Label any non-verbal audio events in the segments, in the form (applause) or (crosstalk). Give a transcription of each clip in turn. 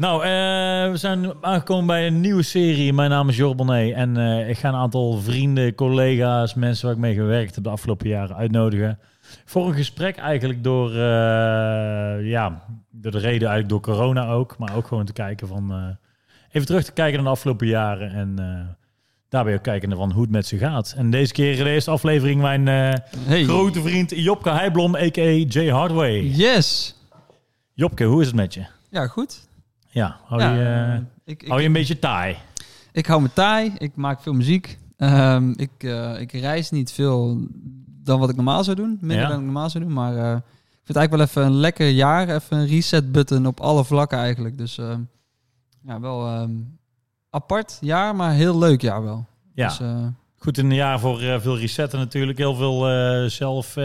Nou, eh, we zijn aangekomen bij een nieuwe serie. Mijn naam is Jor Bonnet en eh, ik ga een aantal vrienden, collega's, mensen waar ik mee gewerkt heb de afgelopen jaren uitnodigen. Voor een gesprek eigenlijk door, eh, ja, door de reden eigenlijk door corona ook. Maar ook gewoon te kijken van, even terug te kijken naar de afgelopen jaren en daarbij ook kijken van hoe het met ze gaat. En deze keer de eerste aflevering mijn Hey. grote vriend Jopke Heijblom, a.k.a. Jay Hardway. Yes. Jopke, hoe is het met je? Ja, goed. Ja, hou, ja, je, eh, eh, ik, hou je een beetje taai? ik hou me taai. Ik maak veel muziek. Ehm, ik, eh, ik reis niet veel dan wat ik normaal zou doen. Minder Ja. dan ik normaal zou doen. Maar ik vind het eigenlijk wel even een lekker jaar. Even een reset button op alle vlakken eigenlijk. Dus ja, wel ehm, apart jaar, maar heel leuk jaar wel. Ja, Dus, goed in een jaar voor veel resetten natuurlijk. Heel veel zelf,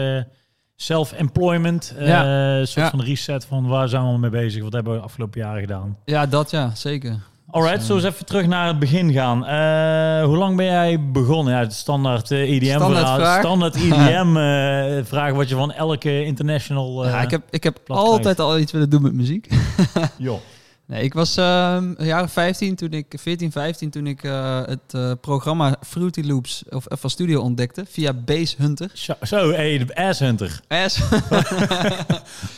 self-employment. eh, Ja. Een soort Ja. van reset van waar zijn we mee bezig? Wat hebben we de afgelopen jaren gedaan? ja, dat ja, zeker. Alright, Dus, zo eens even terug naar het begin gaan. Eh, hoe lang ben jij begonnen? Ja, het standaard eh, EDM Standaard verhaal. vraag. Standaard (laughs) EDM eh vraag wat je van elke international... eh ja, ik heb, ik heb altijd al iets willen doen met muziek. (laughs) joh. Nee, ik was ehm jaar of 15 toen ik 14, 15 toen ik eh, het eh, programma Fruity Loops of FL Studio ontdekte via Base Hunter. Zo, zo hey, de Ass Hunter. S.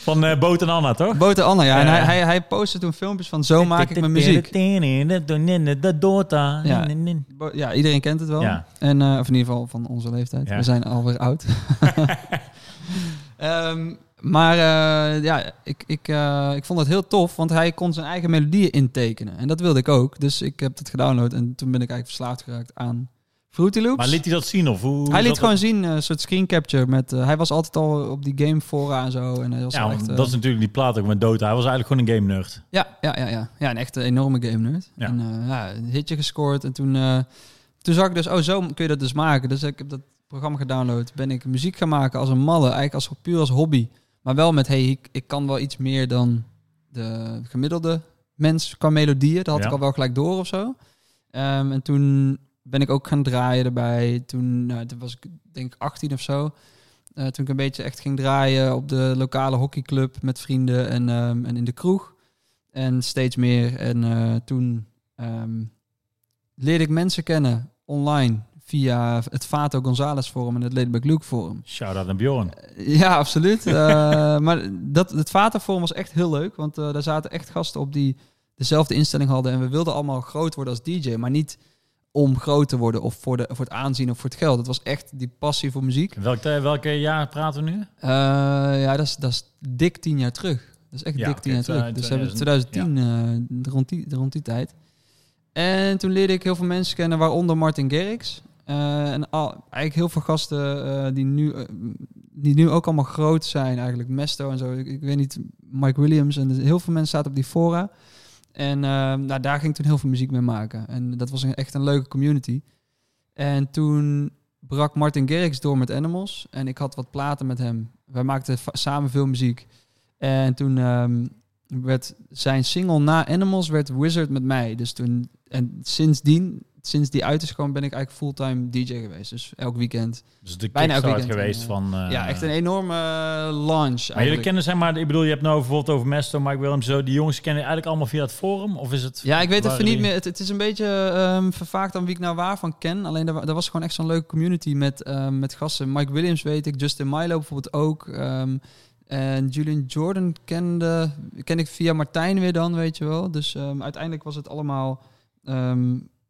Van eh Boot en Anna, toch? Bote Anna, ja. En hij, hij, hij postte toen filmpjes van zo maak ik mijn muziek. Ja. Ja, iedereen kent het wel. Ja. En, eh, of in ieder geval van onze leeftijd. Ja. We zijn alweer oud. Ehm, maar eh, ja, ik, ik, eh, ik vond het heel tof, want hij kon zijn eigen melodieën intekenen. En dat wilde ik ook. Dus ik heb het gedownload en toen ben ik eigenlijk verslaafd geraakt aan Fruity Loops. Maar liet hij dat zien? Of hoe, hij liet gewoon dat? zien, eh, een soort screen capture. Met, hij was altijd al op die game fora en zo. En hij was Ja, echt, dat is natuurlijk die plaat ook met Dota. Hij was eigenlijk gewoon een game nerd. ja, ja, ja, ja. ja, een echte enorme game nerd. Ja. En ja, een hitje gescoord. En toen, toen zag ik dus, oh, zo kun je dat dus maken. Dus ik heb dat programma gedownload. Ben ik muziek gaan maken als een malle. Eigenlijk als, puur als hobby. Maar wel met, hey, ik, ik kan wel iets meer dan de gemiddelde mens qua melodieën. Dat had Ja. ik al wel gelijk door of zo. Ehm, en toen ben ik ook gaan draaien erbij. Toen, nou, toen was ik denk ik 18 of zo. Eh, toen ik een beetje echt ging draaien op de lokale hockeyclub met vrienden en, ehm, en in de kroeg. En steeds meer. En eh, toen ehm, leerde ik mensen kennen online via het Fato González forum en het Ladyback Luke forum. Shout-out naar Bjorn. Ja, absoluut. Eh, (laughs) maar dat, het Fato forum was echt heel leuk, want eh, daar zaten echt gasten op die dezelfde instelling hadden. En we wilden allemaal groot worden als DJ, maar niet om groot te worden of voor, de, voor het aanzien of voor het geld. Het was echt die passie voor muziek. Welk, eh, welke jaar praten we nu? Ja, dat is, dat is dik tien jaar terug. Dat is echt Ja, dik tien jaar terug. Dus we hebben 2000, 2010, eh, rond, die, rond die tijd. En toen leerde ik heel veel mensen kennen, waaronder Martin Garrix. Eh, en al, eigenlijk heel veel gasten eh, die, nu, eh, die nu ook allemaal groot zijn eigenlijk. Mesto en zo. Ik, weet niet, Mike Williams. En heel veel mensen zaten op die fora. En eh, nou, daar ging ik toen heel veel muziek mee maken. En dat was echt een leuke community. En toen brak Martin Garrix door met Animals. En ik had wat platen met hem. Wij maakten samen veel muziek. En toen ehm, werd zijn single na Animals werd Wizard met mij. Dus toen, en sindsdien, sinds die uit is gekomen, ben ik eigenlijk fulltime DJ geweest. Dus elk weekend. Dus de Bijna elk weekend, geweest eh, van... eh, ja, echt een enorme eh, launch Maar jullie kennen zeg maar, ik bedoel, je hebt nou bijvoorbeeld over Mesto, Mike Williams, zo. Die jongens kennen je eigenlijk allemaal via het forum? Of is het... Ja, ik weet even niet meer. Het, het is een beetje ehm, vervaagd aan wie ik nou waarvan ken. Alleen er, wa- er was gewoon echt zo'n leuke community met, ehm, met gasten. Mike Williams weet ik, Justin Milo bijvoorbeeld ook. ehm, en Julian Jordan kende, ken ik via Martijn weer dan, weet je wel. Dus uiteindelijk was het allemaal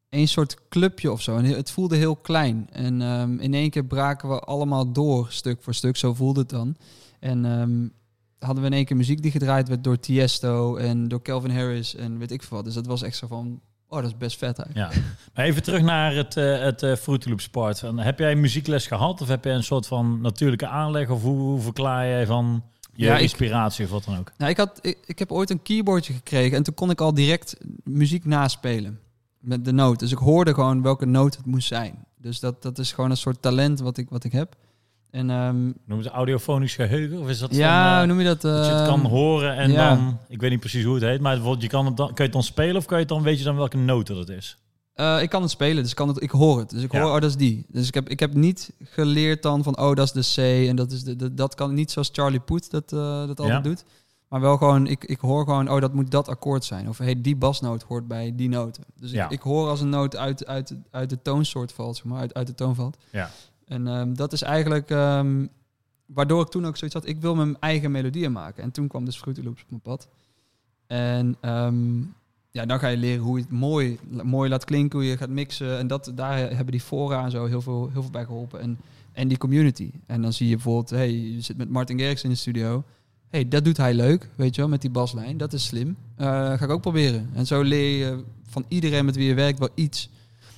een soort clubje of zo. En het voelde heel klein. En ehm, in één keer braken we allemaal door, stuk voor stuk. Zo voelde het dan. En ehm, hadden we in één keer muziek die gedraaid werd door Tiesto en door Calvin Harris en weet ik veel wat. Dus dat was echt zo van, oh, dat is best vet eigenlijk. Ja. Maar even terug naar het, eh het eh, Fruity Loops part. Van, heb jij muziekles gehad? Of heb jij een soort van natuurlijke aanleg? Of hoe, hoe verklaar jij van je Ja, ik- inspiratie of wat dan ook? Nou, ik, had, ik, ik heb ooit een keyboardje gekregen en toen kon ik al direct muziek naspelen met de noot. Dus ik hoorde gewoon welke noot het moest zijn. Dus dat, dat is gewoon een soort talent wat ik, wat ik heb. En ehm, Noemen ze audiofonisch geheugen? Of is dat ja, van, eh, noem je dat? dat je het kan Ehm, horen en ja. dan... Ik weet niet precies hoe het heet, maar bijvoorbeeld, je kan het dan, kan je het dan spelen of kan je het dan, weet je dan welke noten dat is? Eh, ik kan het spelen, dus ik, kan het, ik hoor het. Dus ik Ja. hoor, oh, dat is die. Dus ik heb, ik heb niet geleerd dan van, oh, dat is de C en dat is de, de- dat kan niet zoals Charlie Puth dat, eh, dat altijd Ja. doet. Maar wel gewoon, ik, ik hoor gewoon, oh, dat moet dat akkoord zijn. Of hey, die basnoot hoort bij die noten. Dus Ja. ik, ik hoor als een noot uit, uit, uit de toonsoort valt, zeg maar, uit, uit de toon valt. Ja. En ehm, dat is eigenlijk ehm, waardoor ik toen ook zoiets had, ik wil mijn eigen melodieën maken. En toen kwam dus Fruity Loops op mijn pad. En ehm, ja, dan ga je leren hoe je het mooi, mooi laat klinken, hoe je gaat mixen. En dat, daar hebben die fora en zo heel veel, heel veel bij geholpen. En, en die community. En dan zie je bijvoorbeeld, hey, je zit met Martin Garrix in de studio. Hey, dat doet hij leuk, weet je wel, met die baslijn. Dat is slim. Eh, ga ik ook proberen. En zo leer je van iedereen met wie je werkt wel iets.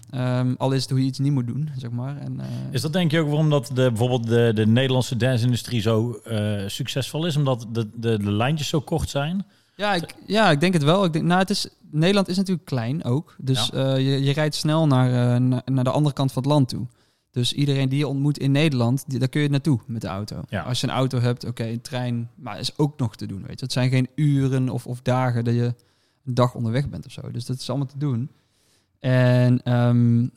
Ehm, al is het hoe je iets niet moet doen, zeg maar. En, eh, Is dat denk je ook waarom dat de, bijvoorbeeld de, de Nederlandse dance-industrie zo eh, succesvol is? Omdat de, de, de lijntjes zo kort zijn? Ja, ik, ja, ik denk het wel. Ik denk, nou, het is, Nederland is natuurlijk klein ook. Dus Ja. je, je rijdt snel naar, eh, na- naar de andere kant van het land toe. Dus iedereen die je ontmoet in Nederland, die, daar kun je naartoe met de auto. Ja. Als je een auto hebt, oké, een trein, maar is ook nog te doen. Weet je. Het zijn geen uren of, of dagen dat je een dag onderweg bent of zo. Dus dat is allemaal te doen. En, ehm,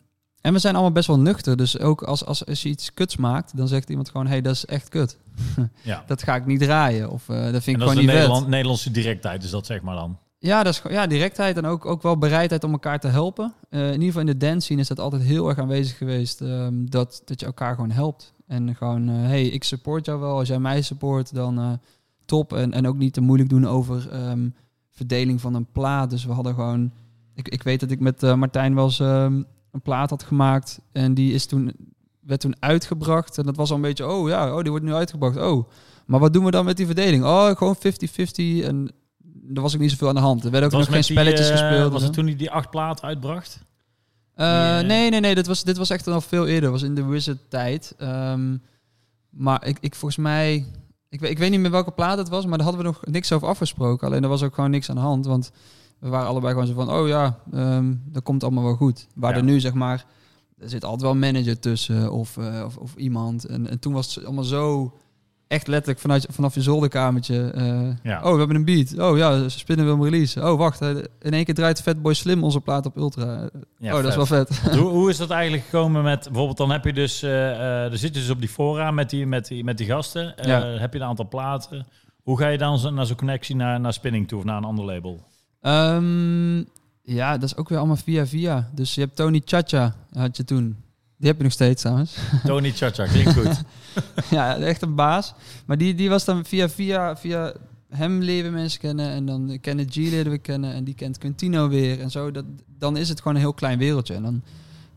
en we zijn allemaal best wel nuchter. Dus ook als, als, als je iets kuts maakt, dan zegt iemand gewoon: hey, dat is echt kut. Ja. (laughs) Dat ga ik niet draaien. Of eh, dat vind ik En dat is de niet. Nederland, Nederlandse directheid, is dat zeg maar dan? Ja, dat is ja, directheid en ook, ook wel bereidheid om elkaar te helpen. Eh, in ieder geval in de dance scene is dat altijd heel erg aanwezig geweest. ehm, dat, dat je elkaar gewoon helpt. En gewoon, eh, hey, ik support jou wel. Als jij mij support, dan eh, top. En, en ook niet te moeilijk doen over ehm, verdeling van een plaat. Dus we hadden gewoon... Ik, ik weet dat ik met Martijn wel eens ehm, een plaat had gemaakt. En die is toen, werd toen uitgebracht. En dat was al een beetje, oh ja, oh, die wordt nu uitgebracht. Oh, maar wat doen we dan met die verdeling? Oh, gewoon 50-50. En er was ook niet zoveel aan de hand. Er werden ook nog geen die, spelletjes eh, gespeeld. Was het toen hij die acht platen uitbracht? Eh, Die, eh, nee, nee, nee. Dit was, dit was echt al veel eerder. was in de Wizard-tijd. Ehm, maar ik, ik volgens mij... Ik, weet- ik weet niet meer welke plaat het was, maar daar hadden we nog niks over afgesproken. Alleen er was ook gewoon niks aan de hand. Want we waren allebei gewoon zo van... Oh ja, ehm, dat komt allemaal wel goed. Waar Ja. er nu, zeg maar... Er zit altijd wel een manager tussen of, eh, of, of iemand. En, en toen was het allemaal zo... Echt letterlijk vanuit, vanaf je zolderkamertje. eh, Ja. Oh, we hebben een beat. Oh ja, Spinnen wil hem releasen. Oh, wacht. eh, In één keer draait Fatboy Slim onze plaat op Ultra. Ja, oh, dat is wel vet. hoe, hoe is dat eigenlijk gekomen met... Bijvoorbeeld dan heb je dus... eh er zit je dus op die fora met die, met die, met die gasten. Ja. Heb je een aantal platen. Hoe ga je dan zo, naar zo'n connectie naar, naar Spinning toe of naar een ander label? Ehm, ja, dat is ook weer allemaal via via. Dus je hebt Tony Chacha, had je toen. Die heb je nog steeds trouwens. (laughs) Tony Chacha, klinkt goed. (laughs) ja, echt een baas. Maar die, die was dan via via, via hem leren mensen kennen. En dan Kenneth G leren we kennen. En die kent Quintino weer. En zo. Dat, dan is het gewoon een heel klein wereldje. En dan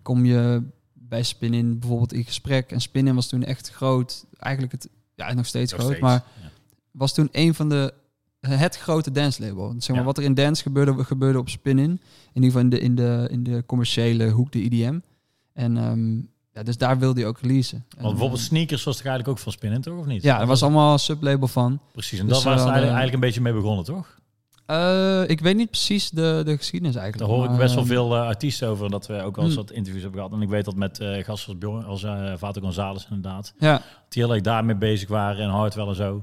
kom je bij Spin-In bijvoorbeeld in gesprek. En Spin-In was toen echt groot. Eigenlijk het, ja, nog steeds Nog groot. steeds, Maar ja. was toen een van de het grote dance label. Zeg maar, Ja. Wat er in dance gebeurde, gebeurde op Spin-In. In ieder geval in de, in de, in de commerciële hoek, de IDM. En ehm, ja, dus daar wilde hij ook releasen. En, Want bijvoorbeeld eh, sneakers was toch eigenlijk ook van Spinning, toch? Of niet? ja, er was allemaal een sublabel van. Precies, en dus dat was hadden- eigenlijk, eigenlijk een beetje mee begonnen, toch? Eh, ik weet niet precies de, de geschiedenis eigenlijk. Daar hoor ik maar, best wel ehm, veel eh, artiesten over, dat we ook wel eens Hmm. wat interviews hebben gehad. En ik weet dat met eh gasten als, Bjorn, als eh, Vater González inderdaad, Ja, die heel erg daarmee bezig waren en Hardwell en zo.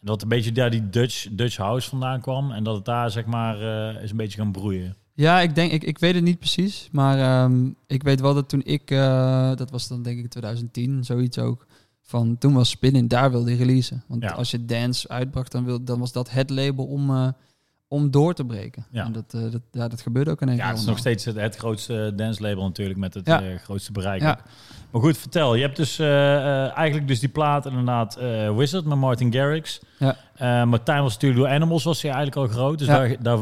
En dat een beetje daar die Dutch, Dutch house vandaan kwam en dat het daar zeg maar eh, is een beetje gaan broeien. Ja ik, denk, ik, ik weet het niet precies. Maar ehm, ik weet wel dat toen ik, eh, dat was dan denk ik 2010, zoiets ook. Van toen was Spin-In, daar wilde hij releasen. Want Ja. als je dance uitbracht, dan, wil, dan was dat het label om, eh, om door te breken. Ja. En dat, eh, dat, ja, dat gebeurde ook in één Ja, het is nog steeds het, het grootste dance label natuurlijk met het Ja. eh, grootste bereik. Ja. Maar goed, vertel. Je hebt dus eh, eigenlijk dus die plaat inderdaad Wizard met Martin Garrix. Ja. Martijn was natuurlijk door Animals was hij eigenlijk al groot. Dus daar, daar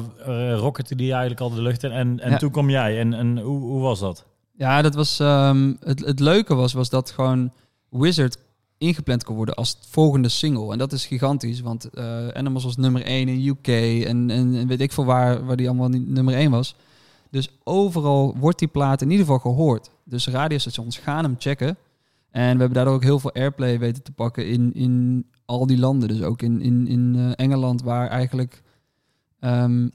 rockette die eigenlijk al de lucht in. En, en toen kwam jij. En, en hoe, hoe was dat? Ja, dat was, ehm, het, het leuke was, was dat gewoon Wizard ingepland kon worden als volgende single. En dat is gigantisch, want eh Animals was nummer 1 in UK en, en, weet ik veel waar, waar die allemaal niet nummer 1 was. Dus overal wordt die plaat in ieder geval gehoord. Dus radiostations gaan hem checken. En we hebben daardoor ook heel veel airplay weten te pakken in, in al die landen. Dus ook in, in, in eh, Engeland, waar eigenlijk... ehm,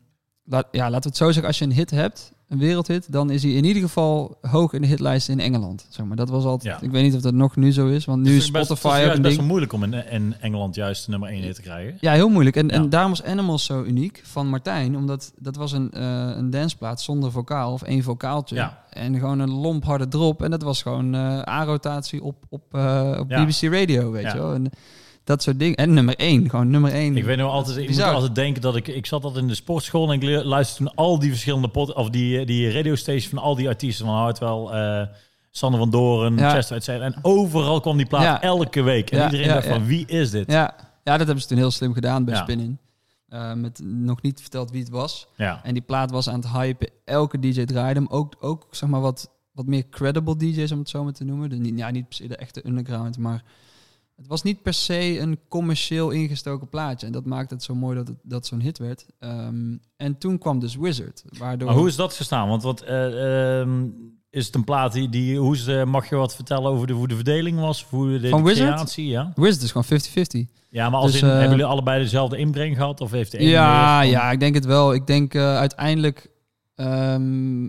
laat, ja, laten we het zo zeggen, als je een hit hebt, een wereldhit, dan is hij in ieder geval hoog in de hitlijst in Engeland. Zeg maar. Dat was altijd. Ja. Ik weet niet of dat nog nu zo is, want nu is best- Spotify het is juist best wel moeilijk om in, in Engeland juist nummer 1 hit te krijgen. Ja, heel moeilijk. En, Ja. en daarom was Animals zo uniek van Martijn, omdat dat was een, eh een danceplaat zonder vocaal of één vocaaltje. Ja. En gewoon een lomp harde drop. En dat was gewoon eh A-rotatie op, op, eh, op. BBC Radio, weet je wel. En Dat soort dingen. En nummer één, gewoon nummer één. Ik weet nog altijd, ik moet Bizar. altijd denken dat ik, ik zat altijd in de sportschool en ik luisterde toen al die verschillende pod, of die, die radiostations van al die artiesten van Hartwell, eh Sander van Doren, Ja. Chester, et cetera. En overal kwam die plaat Ja. elke week. En Ja, iedereen dacht van, wie is dit? Ja. ja, dat hebben ze toen heel slim gedaan bij Ja. Spin-In. Eh, met nog niet verteld wie het was. Ja. En die plaat was aan het hypen. Elke DJ draaide hem. Ook, ook zeg maar wat, wat meer credible DJ's, om het zo maar te noemen. Dus niet, ja, niet per se de echte underground, maar het was niet per se een commercieel ingestoken plaatje. En dat maakte het zo mooi dat het dat zo'n hit werd. Ehm, en toen kwam dus Wizard. Waardoor... Maar hoe is dat gestaan? Want wat, eh, ehm, is het een plaat die, die hoe is de, mag je wat vertellen over de, hoe de verdeling was? Of Hoe de, Van de Wizard? creatie, ja? Wizard is gewoon 50-50. Ja, maar als Dus, in, eh, hebben jullie allebei dezelfde inbreng gehad? Of heeft de een Ja, van- ja, ik denk het wel. Ik denk eh, uiteindelijk... ehm,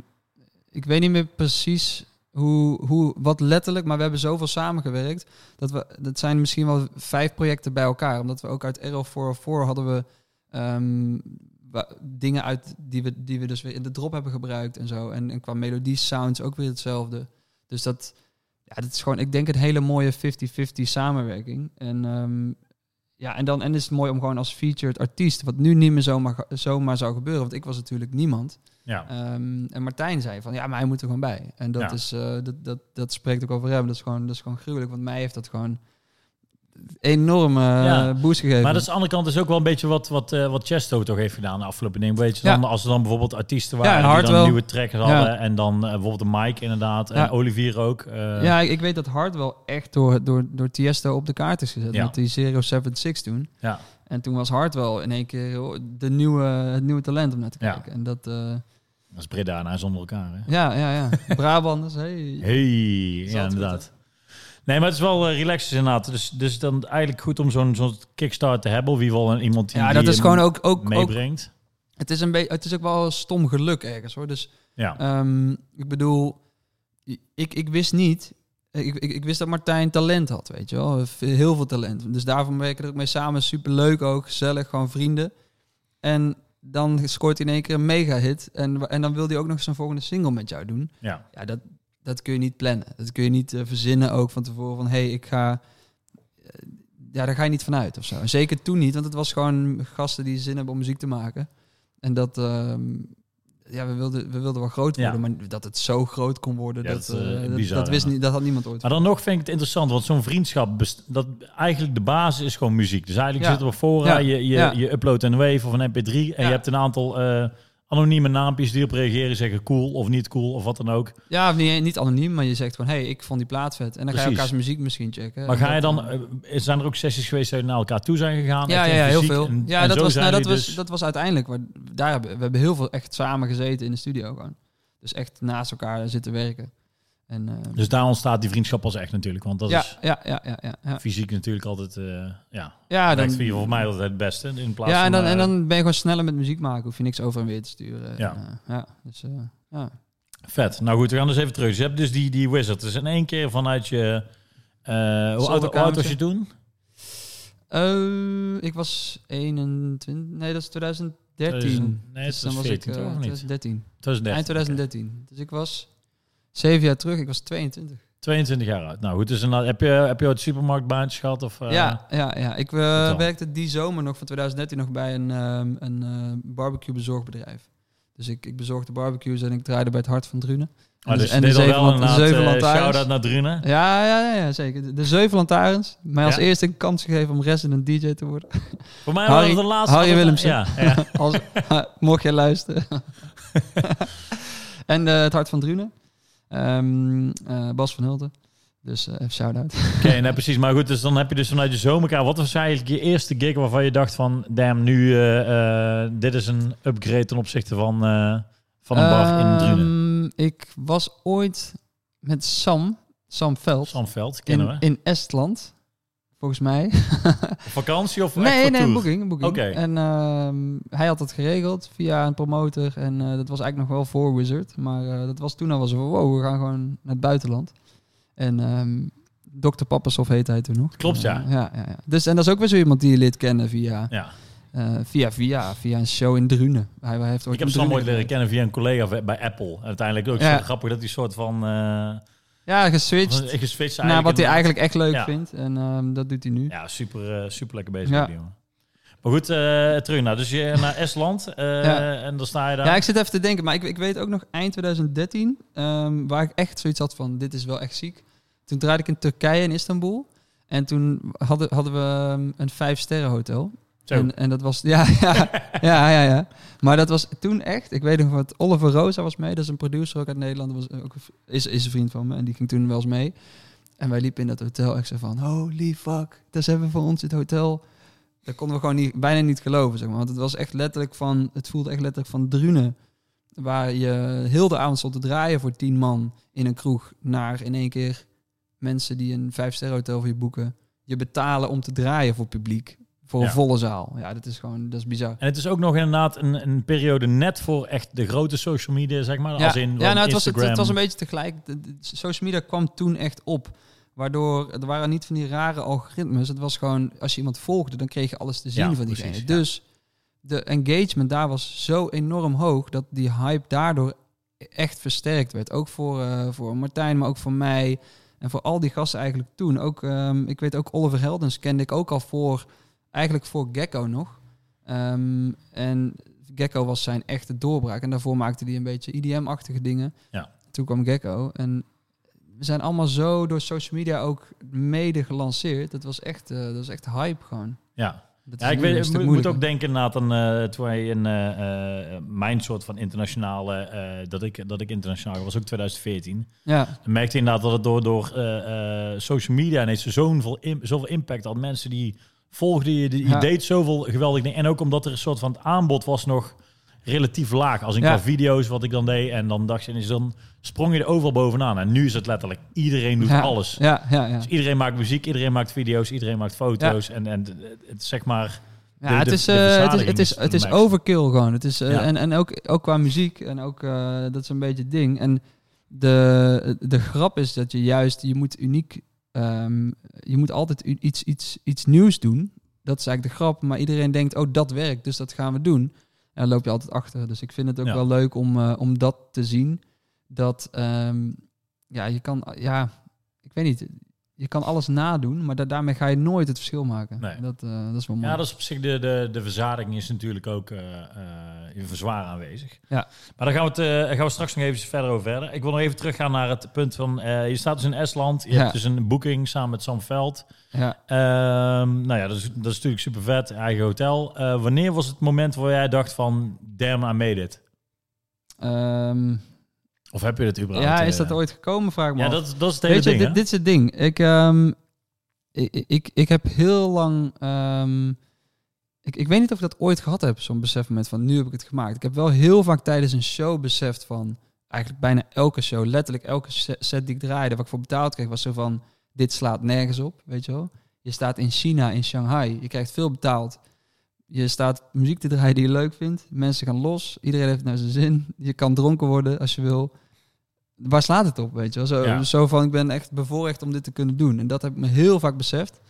ik weet niet meer precies hoe, hoe, wat letterlijk, maar we hebben zoveel samengewerkt. Dat, we, dat zijn misschien wel vijf projecten bij elkaar. Omdat we ook uit Errol 404 hadden we ehm, dingen uit die we, die we dus weer in de drop hebben gebruikt en zo. En, en qua melodie sounds ook weer hetzelfde. Dus dat, ja, dat is gewoon, ik denk, een hele mooie 50-50 samenwerking. En ehm, ja, en dan en is het mooi om gewoon als featured artiest, wat nu niet meer zomaar, zou gebeuren, want ik was natuurlijk niemand. Ja. Ehm, en Martijn zei van, ja, maar hij moet er gewoon bij. En dat, Ja. is, eh, dat, dat, dat spreekt ook over hem. Dat is gewoon, dat is gewoon gruwelijk, want mij heeft dat gewoon enorme eh, Ja. boost gegeven. Maar dat is aan de andere kant is ook wel een beetje wat, wat, eh, wat Chesto toch heeft gedaan de afgelopen dingen. Weet je, Ja. dan, als er dan bijvoorbeeld artiesten Ja, waren die Hardwell. dan nieuwe tracks Ja. hadden. En dan eh, bijvoorbeeld de Mike inderdaad. En Ja. Olivier ook. ja, ik, ik weet dat Hard wel echt door, door, door Tiesto op de kaart is gezet. Ja. Met die 076 toen. ja. En toen was Hard wel in één keer de nieuwe, het nieuwe talent om naar te Ja. kijken. En dat, Dat is Breda en hij zonder elkaar. Hè? ja, ja, ja. Brabanders, hey. Hey, ja inderdaad. Nee, maar het is wel uh, relaxed inderdaad. Dus, dus dan eigenlijk goed om zo'n zo'n kickstart te hebben. Of ieder geval iemand die Ja, dat die is gewoon ook, ook, ook meebrengt. het, is een beetje het is ook wel stom geluk ergens hoor. Dus Ja. Ehm, ik bedoel, ik, ik wist niet. Ik, ik, ik wist dat Martijn talent had, weet je wel. Heel veel talent. Dus daarvan werken we ook mee samen. Super leuk ook, gezellig, gewoon vrienden. En dan scoort hij in één keer een mega hit. En, en dan wil hij ook nog zijn volgende single met jou doen. ja. Ja, dat, dat kun je niet plannen. Dat kun je niet eh, verzinnen ook van tevoren. Van hé, hey, ik ga. eh, ja, daar ga je niet vanuit of zo. En zeker toen niet, want het was gewoon gasten die zin hebben om muziek te maken. En dat. ehm, ja, we wilden, we wilden wel groot Ja. worden, maar dat het zo groot kon worden, Ja, dat, dat eh, dat, bizar, dat, wist ja. niet, dat had niemand ooit. Maar dan nog vind ik het interessant, want zo'n vriendschap, best- dat eigenlijk de basis is gewoon muziek. Dus eigenlijk zitten we voor, Ja. je, je, je uploadt een wave of een mp3 en je hebt een aantal anonieme naampjes die op reageren, zeggen cool of niet cool of wat dan ook. Ja, of niet, niet anoniem, maar je zegt van, hé, hey, ik vond die plaat vet. En dan ga je elkaars muziek misschien checken. Maar ga je dan, eh, zijn er ook sessies geweest je naar elkaar toe zijn gegaan? Ja, ja, ja, heel veel. En- ja, en dat was, nou, dat, was, dus- dat was uiteindelijk. Waar, daar hebben, we hebben heel veel echt samen gezeten in de studio gewoon. Dus echt naast elkaar zitten werken. En, eh, Dus daar ontstaat die vriendschap pas echt natuurlijk, want dat ja, is ja, ja, ja, ja, ja. fysiek natuurlijk altijd, eh ja, Ja, dan, voor mij altijd het beste in plaats ja en, van... dan, en eh, dan ben je gewoon sneller met muziek maken. Hoef je niks over en weer te sturen. Ja. En, ja, dus, ja. Vet. Nou goed, we gaan dus even terug. Dus je hebt dus die, die Wizard. Dus in één keer vanuit je... hoe, oud, was je toen? Ik was 21, nee, dat is 2013. 2000 nee, Dus was dan was 14 ik eh, toch? Of niet? 2013. 2013. Eind 2013. Dus ik was zeven jaar terug, ik was 22. 22 jaar oud. Nou goed, dus heb je, heb je ooit supermarktbaantjes gehad? Of, eh, ja, ja, ja, ik eh, werkte die zomer nog van 2013 nog bij een, ehm, een eh, barbecue bezorgbedrijf. Dus ik, ik bezorgde barbecues en ik draaide bij het Hart van Drunen. Maar En dus en de zeven wel de zeven lantaarns. shout-out naar Drunen. Ja, ja, ja, ja, zeker. De, zeven lantaarns. Mij als Ja. eerste een kans gegeven om resident DJ te worden. Voor mij (laughs) was het de laatste... Harry Willemsen. Ja, ja. (laughs) Als, (laughs) mocht jij luisteren. en het Hart van Drunen. Ehm, eh, Bas van Hulten. Dus eh even shout-out. Oké, (laughs) nee, precies. Maar goed, dus dan heb je dus vanuit je zomerkaart... Wat was eigenlijk je eerste gig waarvan je dacht van... Damn, nu, eh, dit is een upgrade ten opzichte van, van een bar in Drunen. Ehm, Ik was ooit met Sam, Sam Veld, Zandveld, kennen in, we. in Estland. Volgens mij. Vakantie of (laughs) nee, nee, een boeking. Een boeking. Oké. En ehm, hij had dat geregeld via een promotor. En eh, dat was eigenlijk nog wel voor Wizard. Maar eh, dat was toen al was van, wow, we gaan gewoon naar het buitenland. En ehm Dr. Pappasov heette hij toen nog. Klopt, ja. Eh, ja, ja, ja. Dus, en dat is ook weer zo iemand die je leert kennen via, Ja. via, via, via een show in Drunen. Hij, hij heeft ooit Ik heb Sam Drunen ooit leren kennen via een collega bij Apple. Uiteindelijk ook Ja. zo grappig dat hij soort van... Ja, geswitcht geswitcht naar wat hij eigenlijk echt leuk Ja. vindt. En ehm, dat doet hij nu. Ja, super, eh, super lekker bezig Ja. die jongen. Maar goed, eh, terug naar. Dus je naar (laughs) Estland eh, Ja. en dan sta je daar. Ja, ik zit even te denken, maar ik, ik weet ook nog eind 2013, ehm, waar ik echt zoiets had van, dit is wel echt ziek. Toen draaide ik in Turkije, in Istanbul. En toen hadden, hadden we ehm, een vijf sterren hotel. Zo. En, en dat was, (laughs) ja, ja, ja, ja. Maar dat was toen echt, ik weet nog wat, Oliver Rosa was mee. Dat is een producer ook uit Nederland. Was ook, is, is een vriend van me en die ging toen wel eens mee. En wij liepen in dat hotel. Ik zei van, holy fuck, dat is hebben voor ons het hotel. Dat konden we gewoon niet, bijna niet geloven, zeg maar. Want het was echt letterlijk van, het voelde echt letterlijk van Drunen. Waar je heel de avond stond te draaien voor tien man in een kroeg. Naar in één keer mensen die een vijf sterren hotel voor je boeken. Je betalen om te draaien voor publiek. Voor een Ja. volle zaal. Ja, dat is gewoon, dat is bizar. En het is ook nog inderdaad een, een periode net voor echt de grote social media, zeg maar. Ja, Als in ja nou, het, was, het, was een beetje tegelijk. De, de social media kwam toen echt op. Waardoor er waren niet van die rare algoritmes. Het was gewoon, als je iemand volgde, dan kreeg je alles te zien Ja, van diegene. Dus de engagement daar was zo enorm hoog dat die hype daardoor echt versterkt werd. Ook voor, eh, voor Martijn, maar ook voor mij. En voor al die gasten eigenlijk toen. Ook, ehm, ik weet ook Oliver Heldens kende ik ook al voor, eigenlijk voor Gecko nog. Ehm, en Gecko was zijn echte doorbraak. En daarvoor maakte hij een beetje IDM-achtige dingen. Ja. Toen kwam Gecko. En we zijn allemaal zo door social media ook mede gelanceerd. Dat was echt, eh, dat was echt hype gewoon. Ja, Dat ja ik weet, moet, moet ook denken na dan eh toen wij in eh, mijn soort van internationale, dat, ik, dat ik internationaal was, ook 2014. Ja, Dan merkte je inderdaad dat het door, door social media ineens zoveel, im- zoveel impact had. Mensen die volgden je, die, je Ja. deed zoveel geweldig dingen. En ook omdat er een soort van het aanbod was nog relatief laag. Als ik Ja. video's wat ik dan deed. En dan dacht je, ineens, dan sprong je er overal bovenaan. En nu is het letterlijk, iedereen doet ja, alles. Ja, ja, ja. Dus iedereen maakt muziek, iedereen maakt video's, iedereen maakt foto's. En, en het zeg maar... Ja, De- het de- is, de eh, het is, het is, is het is overkill gewoon. Het is, eh. En, en ook, ook qua muziek en ook, eh, dat is een beetje het ding. En de, de grap is dat je juist, je moet uniek, ehm, je moet altijd iets, iets, iets nieuws doen. Dat is eigenlijk de grap. Maar iedereen denkt, oh dat werkt, dus dat gaan we doen. En dan loop je altijd achter. Dus ik vind het ook Ja. wel leuk om, eh, om dat te zien. Dat, ehm, ja, je kan, ja, ik weet niet, je kan alles nadoen, maar da- daarmee ga je nooit het verschil maken. Nee. Dat, eh, dat is wel mooi. Ja, dat is op zich de, de, is natuurlijk ook eh eh zwaar aanwezig. Ja. Maar daar gaan we, het, gaan we straks nog even verder over verder. Ik wil nog even teruggaan naar het punt van... je staat dus in Estland. Je Ja. hebt dus een boeking samen met Sam Veld. ja. Ehm, nou ja, dat is, dat is natuurlijk super vet. Eigen hotel. Wanneer was het moment waar jij dacht van... Damn, I made it? Ehm, Of heb je het überhaupt? ja, eh, is dat ooit gekomen, vraag ik me Ja, af. dat, dat is het hele Weet je, dit, dit is het ding. Ik, ehm, ik, ik, ik heb heel lang... ehm, ik, ik weet niet of ik dat ooit gehad heb, zo'n besefmoment van nu heb ik het gemaakt. Ik heb wel heel vaak tijdens een show beseft van... Eigenlijk bijna elke show, letterlijk elke se- set die ik draaide, wat ik voor betaald kreeg, was zo van... Dit slaat nergens op, weet je wel. Je staat in China, in Shanghai. Je krijgt veel betaald. Je staat muziek te draaien die je leuk vindt. Mensen gaan los. Iedereen heeft naar zijn zin. Je kan dronken worden als je wil. Waar slaat het op, weet je wel? Zo, Ja. zo van, ik ben echt bevoorrecht om dit te kunnen doen. En dat heb ik me heel vaak beseft.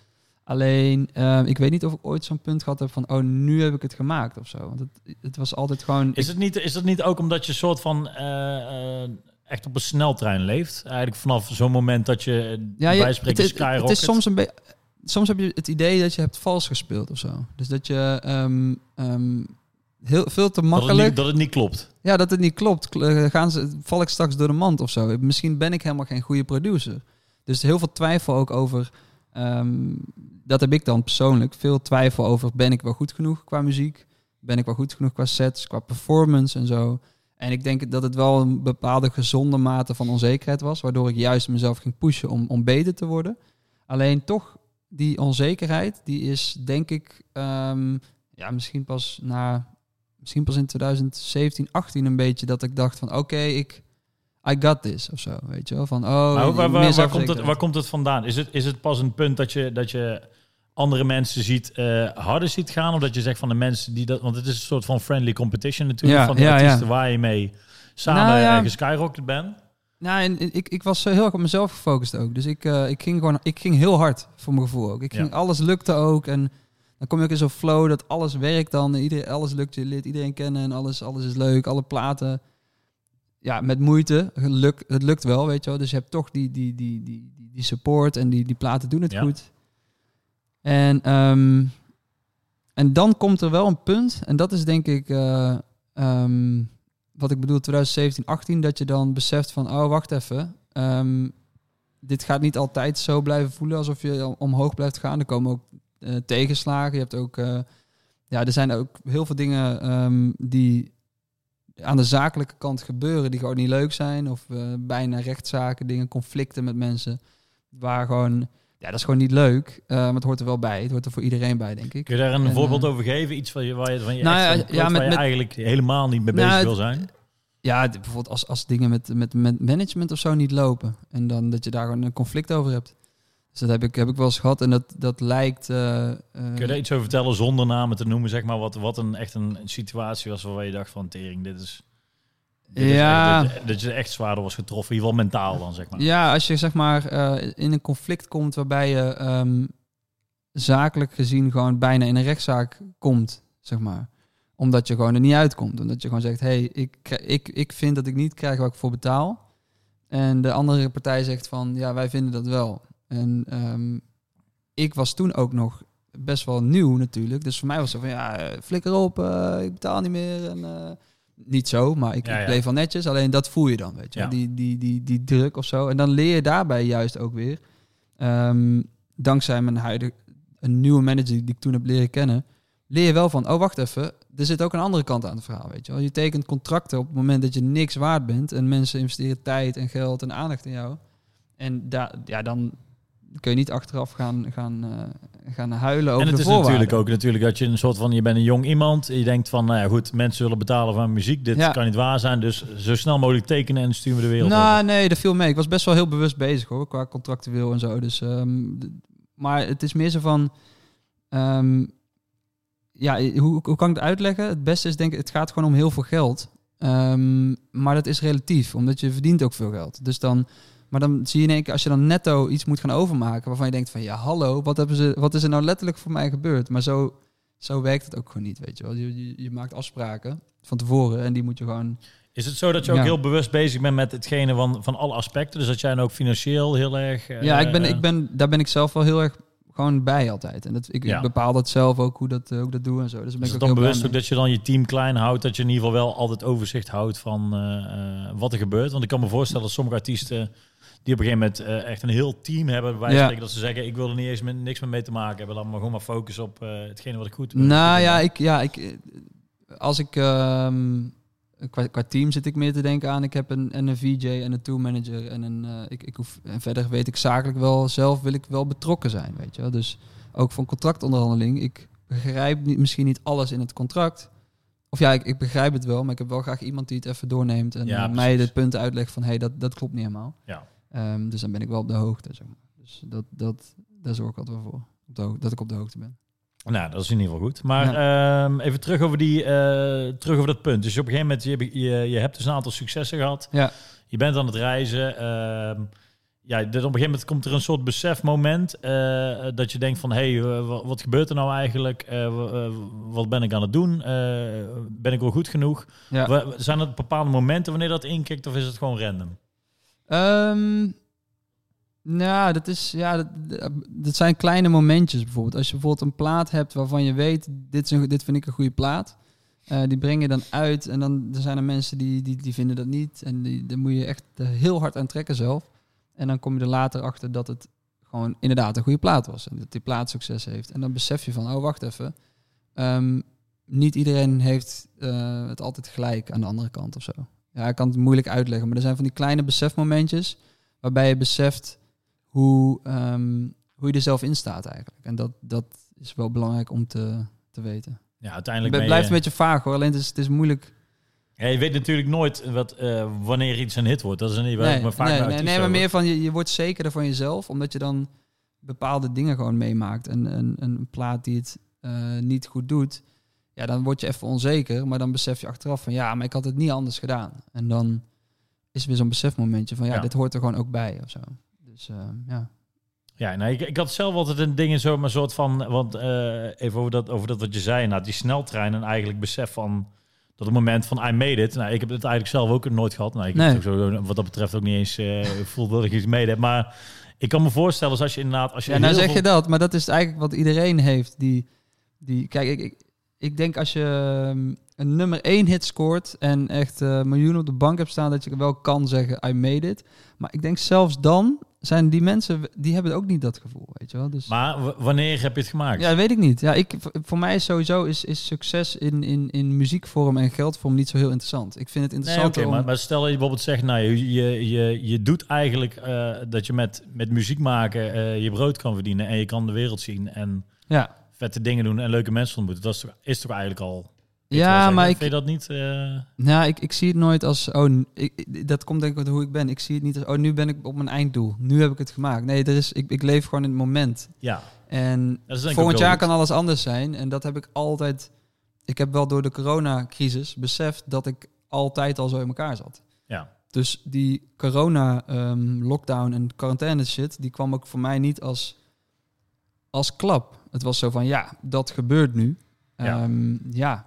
Alleen, eh, ik weet niet of ik ooit zo'n punt gehad heb van... oh, nu heb ik het gemaakt of zo. Want het, het was altijd gewoon... Is het, niet, is het niet ook omdat je soort van eh, eh, echt op een sneltrein leeft? Eigenlijk vanaf zo'n moment dat je Ja, je, het, het, het is soms een beetje... Soms heb je het idee dat je hebt vals gespeeld of zo. Dus dat je ehm, heel, veel te dat, het makkelijk... niet, dat het niet klopt. Ja, dat het niet klopt. Kl- eh, Gaan ze, val ik straks door de mand of zo? Misschien ben ik helemaal geen goede producer. Dus heel veel twijfel ook over. ehm, dat heb ik dan persoonlijk. Veel twijfel over: ben ik wel goed genoeg qua muziek? Ben ik wel goed genoeg qua sets, qua performance en zo? En ik denk dat het wel een bepaalde gezonde mate van onzekerheid was, waardoor ik juist mezelf ging pushen om, om beter te worden. Alleen toch, die onzekerheid, die is denk ik, ehm, ja, misschien pas na misschien pas in 2017, 18 een beetje dat ik dacht van oké, ik I got this of zo, weet je wel? Van oh, Maar waar, meer waar, waar, komt het, waar komt het vandaan? Is het, is het pas een punt dat je, dat je andere mensen ziet eh, harder ziet gaan? Of dat je zegt van de mensen die dat... Want het is een soort van friendly competition natuurlijk. Ja, van de ja, artiesten ja. waar je mee samen Nou, ja. eh, geskyrocket bent. Nou, en ik, ik was heel erg op mezelf gefocust ook. Dus ik, eh, ik ging gewoon, ik ging heel hard voor mijn gevoel ook. Ik ging, alles lukte ook en dan kom je ook in zo'n flow dat alles werkt dan. Iedereen, alles lukt, je leert iedereen kennen en alles, alles is leuk. Alle platen. ja, met moeite. Geluk, het lukt wel, weet je wel. Dus je hebt toch die, die, die, die, die, die support en die, die platen doen het Ja. goed. En, ehm, en dan komt er wel een punt, en dat is denk ik eh, ehm, wat ik bedoel, 2017, 18, dat je dan beseft van, oh, wacht even. ehm, dit gaat niet altijd zo blijven voelen alsof je omhoog blijft gaan. Er komen ook tegenslagen. Je hebt ook, eh, ja, er zijn ook heel veel dingen ehm, die aan de zakelijke kant gebeuren die gewoon niet leuk zijn. Of eh, bijna rechtszaken, dingen, conflicten met mensen. Waar gewoon, ja, dat is gewoon niet leuk. eh, maar het hoort er wel bij. Het hoort er voor iedereen bij, denk ik. Kun je daar een En, voorbeeld eh, over geven? Iets waar je, waar je, van je, Nou ja, klopt, waar met- je met- eigenlijk helemaal niet mee Nou, bezig het- wil zijn? Ja, bijvoorbeeld als, als dingen met, met, met management of zo niet lopen. En dan dat je daar gewoon een conflict over hebt. Dus dat heb ik, heb ik wel eens gehad. En dat, dat lijkt... eh, Kun je daar iets over vertellen zonder namen te noemen? Zeg maar wat, wat een echt een, situatie was waar je dacht van tering, dit is... dit is Ja. echt- dat, je- dat je echt zwaarder was getroffen, in ieder geval mentaal dan, zeg maar. Ja, als je zeg maar eh, in een conflict komt waarbij je ehm, zakelijk gezien gewoon bijna in een rechtszaak komt, zeg maar. Omdat je gewoon er niet uitkomt. Omdat je gewoon zegt, hé, hey, ik, ik, ik vind dat ik niet krijg wat ik voor betaal. En de andere partij zegt van, ja, wij vinden dat wel. En ehm, ik was toen ook nog best wel nieuw natuurlijk. Dus voor mij was het van, ja, flikker op, eh, ik betaal niet meer. En, eh, niet zo, maar ik, Ja, ik ja. bleef wel netjes. Alleen dat voel je dan, weet je. Ja. Die, die, die, die druk of zo. En dan leer je daarbij juist ook weer. ehm, dankzij mijn huidige, een nieuwe manager die ik toen heb leren kennen, leer je wel van, oh wacht even, er zit ook een andere kant aan het verhaal, weet je wel. Je tekent contracten op het moment dat je niks waard bent en mensen investeren tijd en geld en aandacht in jou. En daar, ja, dan kun je niet achteraf gaan, gaan, eh, gaan huilen over en het de is voorwaarden. natuurlijk ook natuurlijk dat je een soort van, je bent een jong iemand, je denkt van, nou ja goed, mensen zullen betalen van muziek, dit Ja. kan niet waar zijn, dus zo snel mogelijk tekenen en sturen we de wereld Nou, over. nee, dat viel mee. Ik was best wel heel bewust bezig hoor, qua contractueel en zo. Dus, ehm, maar het is meer zo van, ehm, ja, hoe, hoe kan ik het uitleggen? Het beste is denk ik, het gaat gewoon om heel veel geld. Ehm, maar dat is relatief, omdat je verdient ook veel geld. Dus dan, maar dan zie je in één keer, als je dan netto iets moet gaan overmaken, waarvan je denkt van, ja, hallo, wat, hebben ze, wat is er nou letterlijk voor mij gebeurd? Maar zo, zo werkt het ook gewoon niet, weet je wel. Je, je, je maakt afspraken van tevoren en die moet je gewoon Is het zo dat je ook Ja. heel bewust bezig bent met hetgene van, van alle aspecten? Dus dat jij dan ook financieel heel erg... eh, Ja, ik ben, ik ben, daar ben ik zelf wel heel erg gewoon bij altijd. En dat, ik, Ja. ik bepaal dat zelf ook, hoe, dat, eh, hoe ik dat doe en zo. Dus ben Is ik het ook dan bewust ook dat je dan je team klein houdt, dat je in ieder geval wel altijd overzicht houdt van eh, eh, wat er gebeurt? Want ik kan me voorstellen dat sommige artiesten die op een gegeven moment eh, echt een heel team hebben, bij Ja. spreken dat ze zeggen, ik wil er niet eens met, niks meer mee te maken hebben, dan maar gewoon maar focussen op eh, hetgene wat ik goed doe. Nou ja, ik, ja ik, eh, als ik... ehm, qua, qua team zit ik meer te denken aan... Ik heb een, en een VJ en een tour manager. En, een, ik, ik hoef, en verder weet ik zakelijk wel... Zelf wil ik wel betrokken zijn, weet je wel. Dus ook van contractonderhandeling. Ik begrijp niet, misschien niet alles in het contract. Of ja, ik, ik begrijp het wel. Maar ik heb wel graag iemand die het even doorneemt. En Ja, mij de punten uitlegt van... Hé, hey, dat, dat klopt niet helemaal. Ja. Ehm, dus dan ben ik wel op de hoogte, zeg maar. Dus dat, dat, daar zorg ik altijd wel voor. Op de dat ik op de hoogte ben. Nou, dat is in ieder geval goed. Maar ehm, even terug over, die, eh, terug over dat punt. Dus op een gegeven moment, je, je, je hebt dus een aantal successen gehad. Ja. Je bent aan het reizen. ehm, ja, dus op een gegeven moment komt er een soort besefmoment eh, dat je denkt van... hé, hey, eh, wa- wat gebeurt er nou eigenlijk? Wa- wat ben ik aan het doen? Ben ik wel goed genoeg? Ja. Zijn er bepaalde momenten wanneer dat inkikt of is het gewoon random? Ehm, nou, dat is ja, dat, dat zijn kleine momentjes bijvoorbeeld. Als je bijvoorbeeld een plaat hebt waarvan je weet, dit, is een, dit vind ik een goede plaat. eh, die breng je dan uit en dan er zijn er mensen die, die, die vinden dat niet. En die, daar moet je echt heel hard aan trekken zelf. En dan kom je er later achter dat het gewoon inderdaad een goede plaat was. En dat die plaat succes heeft. En dan besef je van, oh wacht even. Ehm, niet iedereen heeft eh, het altijd gelijk aan de andere kant of zo. Ja, ik kan het moeilijk uitleggen, maar er zijn van die kleine besefmomentjes waarbij je beseft hoe, ehm, hoe je er zelf in staat eigenlijk. En dat, dat is wel belangrijk om te, te weten. Ja, Het uiteindelijk je- blijft een beetje vaag hoor, alleen het is, het is moeilijk. Ja, je weet natuurlijk nooit wat, eh, wanneer iets een hit wordt. Dat is een Nee, maar vaak nee, nee, nee, maar meer van je, je wordt zekerder van jezelf, omdat je dan bepaalde dingen gewoon meemaakt. En een, een plaat die het eh, niet goed doet, ja, dan word je even onzeker, maar dan besef je achteraf van ja, maar ik had het niet anders gedaan. En dan is er weer zo'n besefmomentje van ja, Ja. dit hoort er gewoon ook bij of zo. Dus eh, ja. Ja, nou, ik, ik had zelf altijd een ding in zo'n soort van... Want eh, even over dat, over dat wat je zei, nou, die sneltrein en eigenlijk besef van... dat het moment van I made it. Nou, ik heb het eigenlijk zelf ook nooit gehad. Nou, ik Nee. heb zo, wat dat betreft ook niet eens eh voel dat ik iets mede heb. Maar ik kan me voorstellen, als, als je inderdaad... Als je Ja, nou zeg je dat, maar dat is eigenlijk wat iedereen heeft. Die, die, kijk, ik, ik, ik denk als je ehm, een nummer 1 hit scoort en echt eh, miljoenen op de bank hebt staan, dat je wel kan zeggen, I made it. Maar ik denk zelfs dan zijn die mensen, die hebben ook niet dat gevoel, weet je wel. Dus, Maar wanneer heb je het gemaakt? ja, weet ik niet. Ja, ik, voor- mij is sowieso is, is succes in, in, in muziekvorm en geldvorm niet zo heel interessant. Ik vind het Nee, interessant oké, om... maar, maar stel dat je bijvoorbeeld zegt, nou, je, je, je, je doet eigenlijk eh, dat je met, met muziek maken eh, je brood kan verdienen en je kan de wereld zien en ja, vette dingen doen en leuke mensen ontmoeten. Dat is toch, is toch eigenlijk al... ja maar ik, Vind je dat niet... eh, Nou, ik, ik zie het nooit als, oh, ik, dat komt denk ik uit hoe ik ben. Ik zie het niet als, oh, nu ben ik op mijn einddoel. Nu heb ik het gemaakt. Nee, er is, ik, ik leef gewoon in het moment. ja, En volgend jaar kan alles anders zijn. En dat heb ik altijd, ik heb wel door de coronacrisis beseft dat ik altijd al zo in elkaar zat. Ja. Dus die corona ehm, lockdown en quarantaine shit, die kwam ook voor mij niet als, als klap. Het was zo van, ja, dat gebeurt nu. Ja. Ehm, ja.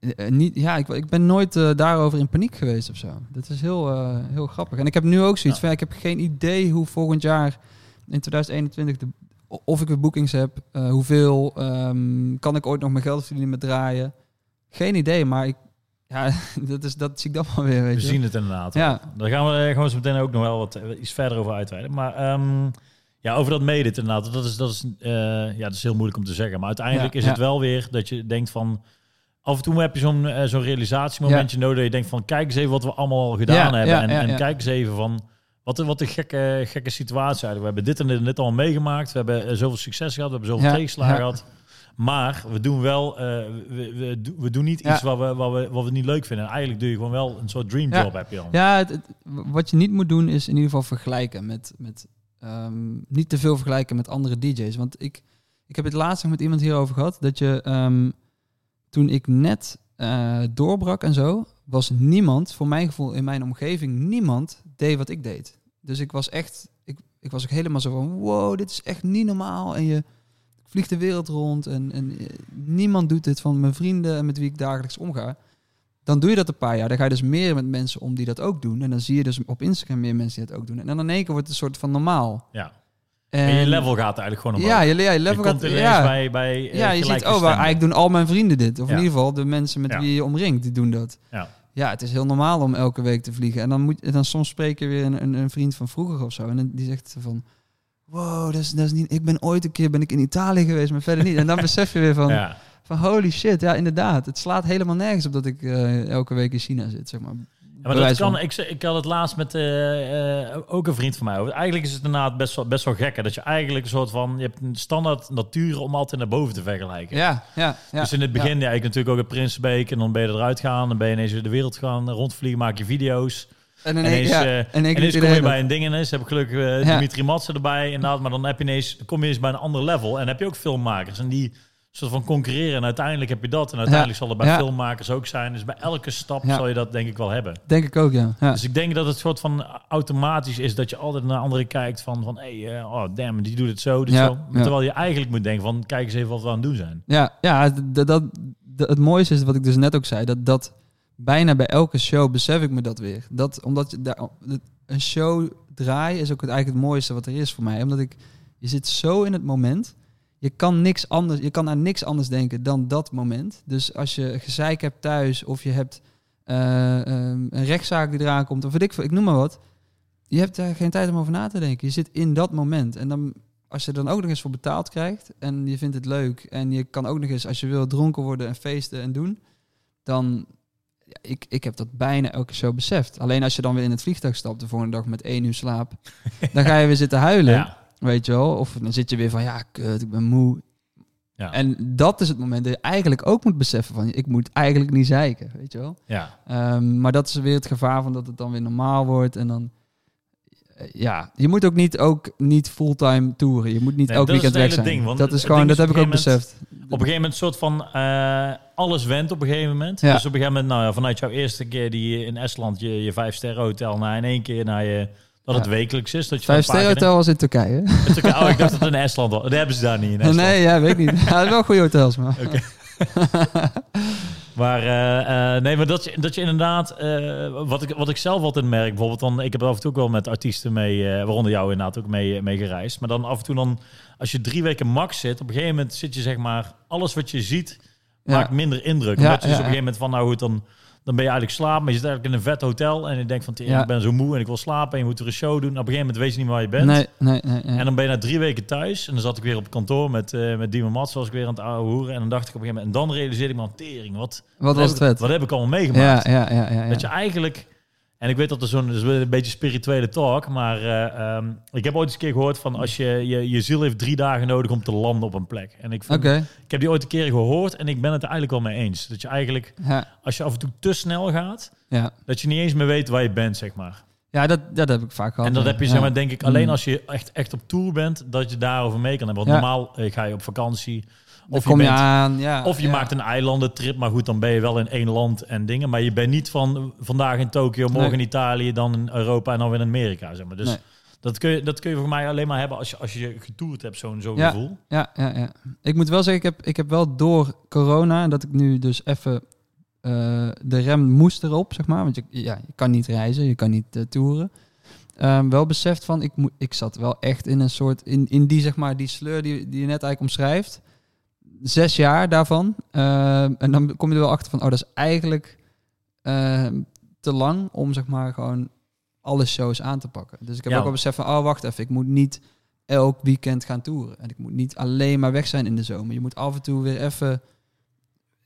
Eh, niet, ja, ik, ik ben nooit eh, daarover in paniek geweest of zo. Dat is heel, eh, heel grappig. En ik heb nu ook zoiets Ja. van, ik heb geen idee hoe volgend jaar in 2021 de, of ik weer boekings heb, hoeveel, ehm, kan ik ooit nog mijn geld verdienen met draaien? Geen idee, maar ik, ja, (laughs) dat, is, dat zie ik dan wel weer, weet We je. zien het inderdaad. Ja, Daar gaan we gewoon zo meteen ook nog wel wat iets verder over uitweiden. Maar ehm, ja, over dat mede inderdaad. Dat is, dat, is, eh, ja, dat is heel moeilijk om te zeggen. Maar uiteindelijk Ja, is ja. het wel weer dat je denkt van... Af en toe heb je zo'n eh, zo'n realisatiemomentje nodig. Dat je denkt van kijk eens even wat we allemaal al gedaan hebben. en en kijk eens even van... Wat een, wat een gekke, gekke situatie eigenlijk. We hebben dit en dit, en dit allemaal meegemaakt. We hebben eh, zoveel succes gehad. We hebben zoveel tegenslagen gehad. Maar we doen wel... we, we, we doen niet Ja. iets wat we, wat, we, wat we niet leuk vinden. En eigenlijk doe je gewoon wel een soort dream job Ja. heb je dan. Ja, het, het- wat je niet moet doen is in ieder geval vergelijken met, met ehm, niet te veel vergelijken met andere DJ's. Want ik, ik heb het laatst nog met iemand hierover gehad dat je ehm, toen ik net eh, doorbrak en zo, was niemand, voor mijn gevoel in mijn omgeving, niemand deed wat ik deed. Dus ik was echt, ik, ik was ook helemaal zo van, wow, dit is echt niet normaal. En je vliegt de wereld rond en, en eh, niemand doet dit van mijn vrienden en met wie ik dagelijks omga. Dan doe je dat een paar jaar. Dan ga je dus meer met mensen om die dat ook doen. En dan zie je dus op Instagram meer mensen die dat ook doen. En dan in één keer wordt het een soort van normaal. Ja. En, En je level gaat eigenlijk gewoon omhoog. Ja, je, ja, je level je gaat... Ja, bij, bij eh, ja, je ziet, oh, eigenlijk doen al mijn vrienden dit. Of Ja. in ieder geval de mensen met Ja. wie je omringt, die doen dat. Ja. Ja, het is heel normaal om elke week te vliegen. En dan, moet, dan soms spreek je weer een, een, een vriend van vroeger of zo. En die zegt van... Wow, dat is, dat is niet... Ik ben ooit een keer ben ik in Italië geweest, maar verder niet. En dan (laughs) besef je weer van... Ja. Van holy shit, ja inderdaad. Het slaat helemaal nergens op dat ik eh, elke week in China zit, zeg maar. Ja, maar dat kan, ik, ik had het laatst met eh, ook een vriend van mij over. Eigenlijk is het inderdaad best wel, best wel gek. hè, Dat je eigenlijk een soort van... Je hebt een standaard natuur om altijd naar boven te vergelijken. Ja, ja, ja. dus in het begin, ja. ik natuurlijk ook in Prinsbeek. En dan ben je eruit gaan. Dan ben je ineens weer de wereld gaan rondvliegen. Maak je video's. En En ineens, ja, en ineens ineens kom je bij een ding ineens. Heb ik gelukkig. Dimitri Matsen erbij. Inderdaad, maar dan heb je ineens, kom je eens bij een ander level. En heb je ook filmmakers. En die soort van concurreren. En uiteindelijk heb je dat. En uiteindelijk zal het bij filmmakers ook zijn. Dus bij elke stap zal je dat denk ik wel hebben. Denk ik ook, ja. ja. Dus ik denk dat het soort van automatisch is dat je altijd naar anderen kijkt van, van hey, eh, oh damn, die doet het zo, dit Ja, zo. Terwijl je eigenlijk moet denken van, kijk eens even wat we aan het doen zijn. Ja, ja dat, d- het mooiste is wat ik dus net ook zei, dat, dat bijna bij elke show besef ik me dat weer. Dat, omdat je daar, een show draaien is ook het, eigenlijk het mooiste wat er is voor mij. Omdat ik, je zit zo in het moment, je kan niks anders, je kan aan niks anders denken dan dat moment. Dus als je gezeik hebt thuis of je hebt eh, ehm, een rechtszaak die eraan komt, of weet ik ik noem maar wat. Je hebt daar geen tijd om over na te denken. Je zit in dat moment. En dan, als je er dan ook nog eens voor betaald krijgt en je vindt het leuk en je kan ook nog eens, als je wil, dronken worden en feesten en doen, dan, ja, ik, ik heb dat bijna elke show beseft. Alleen als je dan weer in het vliegtuig stapt de volgende dag met één uur slaap, (laughs) dan ga je weer zitten huilen, Ja, weet je wel. Of dan zit je weer van, ja, kut, ik ben moe. ja, En dat is het moment dat je eigenlijk ook moet beseffen van, ik moet eigenlijk niet zeiken, weet je wel. ja. Ehm, maar dat is weer het gevaar van dat het dan weer normaal wordt en dan... eh, Ja, je moet ook niet, ook niet fulltime toeren. Je moet niet Nee, elk weekend het weg zijn. ding, dat is gewoon, dat heb ik ook beseft. Op een gegeven moment soort van, eh, alles went op een gegeven moment. Ja. Dus op een gegeven moment, nou ja, vanuit jouw eerste keer die in Estland, je, je vijf sterren hotel, naar in één keer naar je, dat het wekelijks is. Dat je Vijf sterren hotel was in Turkije. Het ook- Oh, ik dacht dat het in Estland was. Dat hebben ze daar niet in Estland. Nee, ja, weet ik niet. Ja, wel goede hotels, maar. Oké. Maar eh, eh, nee, maar dat je, dat je inderdaad, eh, wat, ik, wat ik zelf altijd merk, bijvoorbeeld dan, ik heb af en toe ook wel met artiesten mee, waaronder jou inderdaad ook mee, mee gereisd. Maar dan af en toe dan, als je drie weken max zit, op een gegeven moment zit je zeg maar, alles wat je ziet, Ja. maakt minder indruk. Ja, Omdat je dus op een gegeven moment van, nou goed, dan, dan ben je eigenlijk slaap, maar je zit eigenlijk in een vet hotel en je denkt van, Ja. ik ben zo moe en ik wil slapen en je moet er een show doen. Op een gegeven moment weet je niet meer waar je bent. Nee, nee, nee. nee. En dan ben je na drie weken thuis. En dan zat ik weer op kantoor met, eh met Diemen Mats, was ik weer aan het ouwe hoeren. En dan dacht ik op een gegeven moment... En dan realiseerde ik me, tering, wat, Wat was heb het wat heb ik allemaal meegemaakt? Ja, ja, ja, ja. ja. Dat je eigenlijk... En ik weet dat er zo'n een beetje spirituele talk, maar eh, ehm, ik heb ooit eens een keer gehoord van als je, je je ziel heeft drie dagen nodig om te landen op een plek. En ik, vind, ik heb die ooit een keer gehoord en ik ben het er eigenlijk wel mee eens. Dat je eigenlijk, Ja, als je af en toe te snel gaat, ja. dat je niet eens meer weet waar je bent, zeg maar. ja dat, dat heb ik vaak gehad. En dat heb je, zeg maar, denk ik, alleen Mm. als je echt, echt op tour bent, dat je daarover mee kan hebben. Want normaal eh, ga je op vakantie. Of je, kom je bent, aan, ja. of je ja. maakt een eilandentrip, maar goed, dan ben je wel in één land en dingen. Maar je bent niet van vandaag in Tokio, morgen Nee. in Italië, dan in Europa en dan weer in Amerika. Zeg maar. Dus Nee. dat, kun je, dat kun je voor mij alleen maar hebben als je, als je getoerd hebt, zo'n zo'n Ja. gevoel. Ja, ja, ja. Ik moet wel zeggen, ik heb, ik heb wel door corona, dat ik nu dus even eh, de rem moest erop, zeg maar. Want je, ja, je kan niet reizen, je kan niet eh, toeren. Ehm, wel beseft van, ik, moet, ik zat wel echt in een soort, in, in die zeg maar, die sleur die, die je net eigenlijk omschrijft. Zes jaar daarvan. Ehm, en dan kom je er wel achter van, oh, dat is eigenlijk ehm, te lang om zeg maar gewoon alle shows aan te pakken. Dus ik heb Ja. ook wel beseft van, oh, wacht even, ik moet niet elk weekend gaan toeren. En ik moet niet alleen maar weg zijn in de zomer. Je moet af en toe weer even...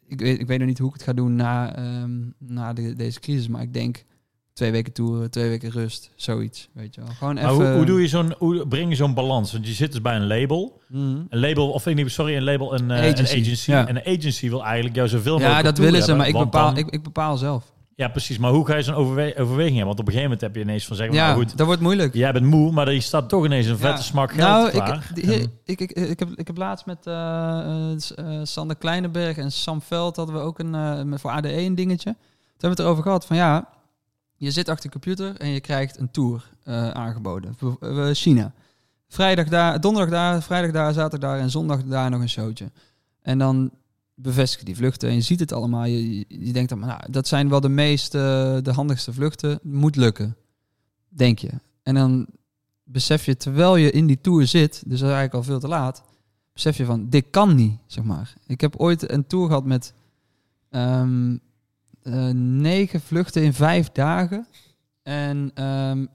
Ik weet, ik weet nog niet hoe ik het ga doen na, ehm, na de, deze crisis, maar ik denk twee weken toeren, twee weken rust, zoiets, weet je wel. Gewoon even... hoe, hoe, doe je zo'n, hoe breng je zo'n balans? Want je zit dus bij een label. Mhm. Een label, of ik niet, sorry, een label, een, eh, Agency, een agency. ja. En een agency wil eigenlijk jou zoveel mogelijk Ja, dat willen ze, maar ik bepaal, dan- ik, ik bepaal zelf. Ja, precies. Maar hoe ga je zo'n overwe overweging hebben? Want op een gegeven moment heb je ineens van zeggen, Ja, nou goed, dat wordt moeilijk. jij bent moe, maar er staat toch ineens een vette Ja. smak geld nou, klaar. Ik, En- ik, ik, ik, heb, ik heb laatst met eh, eh, eh, Sander Kleinenberg en Sam Veld hadden we ook een, eh, voor ADE een dingetje. Toen hebben we het erover gehad van ja, je zit achter een computer en je krijgt een tour eh, aangeboden. China. Vrijdag daar, donderdag daar, vrijdag daar, zaterdag daar en zondag daar nog een showtje. En dan bevestig je die vluchten en je ziet het allemaal. Je, je, denkt dan, nou, dat zijn wel de meest, eh, de handigste vluchten. Moet lukken, denk je. En dan besef je, terwijl je in die tour zit, dus dat is eigenlijk al veel te laat, besef je van, dit kan niet, zeg maar. Ik heb ooit een tour gehad met ehm, eh, negen vluchten in vijf dagen. En ehm,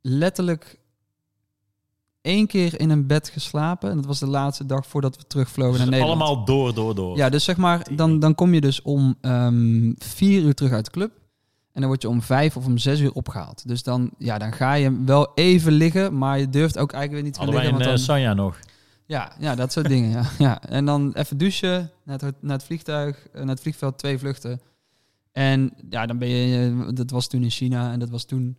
letterlijk één keer in een bed geslapen. En dat was de laatste dag voordat we terugvlogen Dus naar Nederland. allemaal door, door, door. Ja, dus zeg maar, dan, dan kom je dus om ehm, vier uur terug uit de club. En dan word je om vijf of om zes uur opgehaald. Dus dan, ja, dan ga je wel even liggen, maar je durft ook eigenlijk weer niet te gaan Hadden wij liggen. in eh, dan, Sanja nog. ja, ja, dat soort dingen. Ja. ja. En dan even douchen, naar het, naar het vliegtuig, eh, naar het vliegveld, twee vluchten. En ja, dan ben je, eh, dat was toen in China en dat was toen,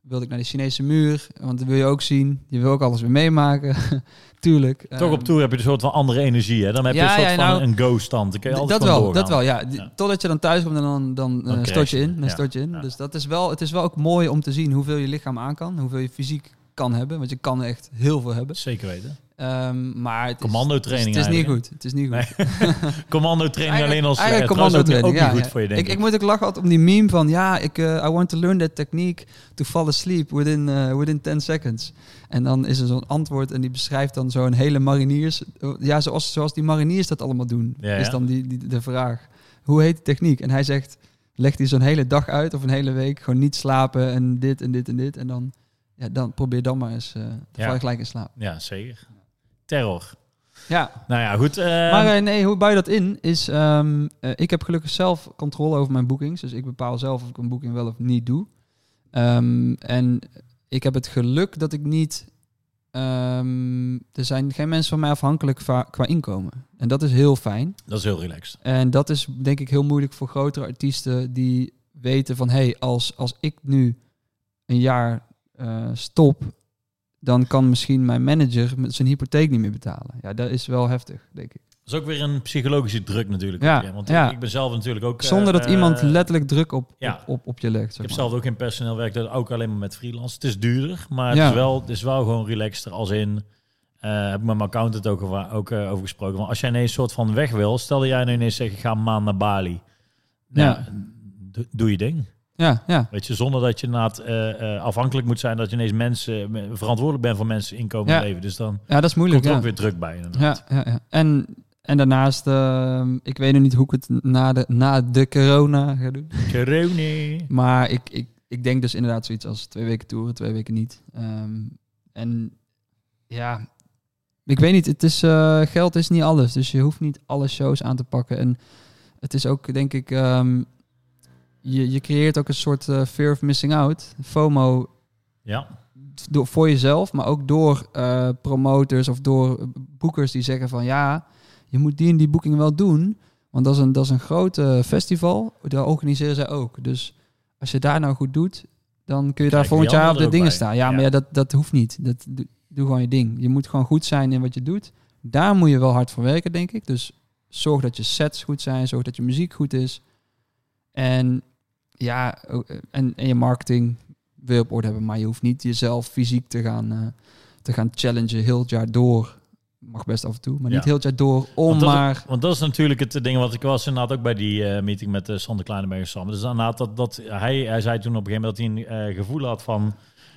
wilde ik naar de Chinese muur. Want dat wil je ook zien. Je wil ook alles weer meemaken. (laughs) Tuurlijk. Toch Ehm, op tour heb je een soort van andere energie. Hè? Dan heb je Ja, een soort ja, van nou, een go-stand. Dat wel, doorgaan. dat wel, ja. Totdat je dan thuis komt en dan, dan, Dan eh, stort je in. Dan stort je in. Dus dat is wel, het is wel ook mooi om te zien hoeveel je lichaam aan kan. Hoeveel je fysiek kan hebben. Want je kan echt heel veel hebben. Zeker weten. Ehm, maar het is, Commando-training Het is, het is niet goed. Het is niet goed. Nee. (laughs) Commando-training alleen als... Eigenlijk eh, niet- commando-training, Ook ja, niet goed voor je, denk ik, ik. ik moet ook lachen altijd om die meme van... Ja, ik, eh, I want to learn that technique to fall asleep within, eh, within 10 seconds. En dan is er zo'n antwoord en die beschrijft dan zo'n hele mariniers... Ja, zoals, zoals die mariniers dat allemaal doen. Ja, Is dan die, die, de vraag. Hoe heet die techniek? En hij zegt... Legt hij zo'n hele dag uit of een hele week. Gewoon niet slapen en dit en dit en dit. En dan, ja, dan probeer dan maar eens... dan Ja. gelijk in slaap. Ja, zeker. Terror. Ja, Nou ja, goed. eh, maar eh, nee, hoe bouw je dat in? Is, ehm, eh, ik heb gelukkig zelf controle over mijn boekings. Dus ik bepaal zelf of ik een boeking wel of niet doe. Ehm, en ik heb het geluk dat ik niet... ehm, er zijn geen mensen van mij afhankelijk va- qua inkomen. En dat is heel fijn. dat is heel relaxed. En dat is denk ik heel moeilijk voor grotere artiesten die weten van... hé, hey, als, als ik nu een jaar eh, stop... dan kan misschien mijn manager met zijn hypotheek niet meer betalen. Ja, dat is wel heftig, denk ik. Dat is ook weer een psychologische druk natuurlijk. Ja, Want ja. ik, ben zelf natuurlijk ook... eh, Zonder dat eh, iemand letterlijk druk op, ja. op, op, op je legt. Ik heb maar. zelf ook in personeel werk, dat ook alleen maar met freelance. Het is duurder, maar het, is, wel, het is wel gewoon relaxter. Als in, eh, heb ik met mijn accountant ook, over, ook eh, over gesproken. Want als jij ineens een soort van weg wil, stel dat jij nu ineens zegt, ik ga een maand naar Bali. nou, Ja. doe je ding. Ja, ja. Weet je, zonder dat je inderdaad eh, eh, afhankelijk moet zijn dat je ineens mensen me- verantwoordelijk bent voor mensen inkomen Ja. en leven. Dus dan Ja, dat is moeilijk. komt er Ja. ook weer druk bij. Inderdaad. Ja, ja, ja. En, en daarnaast, ehm, ik weet nog niet hoe ik het na de, na de corona ga doen. (laughs) Corona. Maar ik, ik, ik denk dus inderdaad zoiets als twee weken toeren, twee weken niet. Ehm, en ja, ik weet niet, het is, eh, geld is niet alles. Dus je hoeft niet alle shows aan te pakken. En het is ook, denk ik, ehm, je, je creëert ook een soort eh, fear of missing out. FOMO Ja, door, voor jezelf, maar ook door eh, promoters of door boekers die zeggen van ja, je moet die en die boeking wel doen. Want dat is een, dat is een groot festival. Daar organiseren zij ook. Dus als je daar nou goed doet, dan kun je daar volgend jaar op de dingen bij. staan. Ja, maar ja, dat, dat hoeft niet. Dat, doe, doe gewoon je ding. Je moet gewoon goed zijn in wat je doet. Daar moet je wel hard voor werken, denk ik. Dus zorg dat je sets goed zijn. Zorg dat je muziek goed is. En ja, eh, en, en je marketing wil je op orde hebben. Maar je hoeft niet jezelf fysiek te gaan, eh, te gaan challengen heel het jaar door. Mag best af en toe, maar Ja. niet heel het jaar door. Om Want dat, maar... want dat is natuurlijk het ding wat ik was inderdaad ook bij die eh, meeting met uh, Sander Kleinenberg samen. Dus inderdaad dat, dat hij, hij zei toen op een gegeven moment dat hij een gevoel had van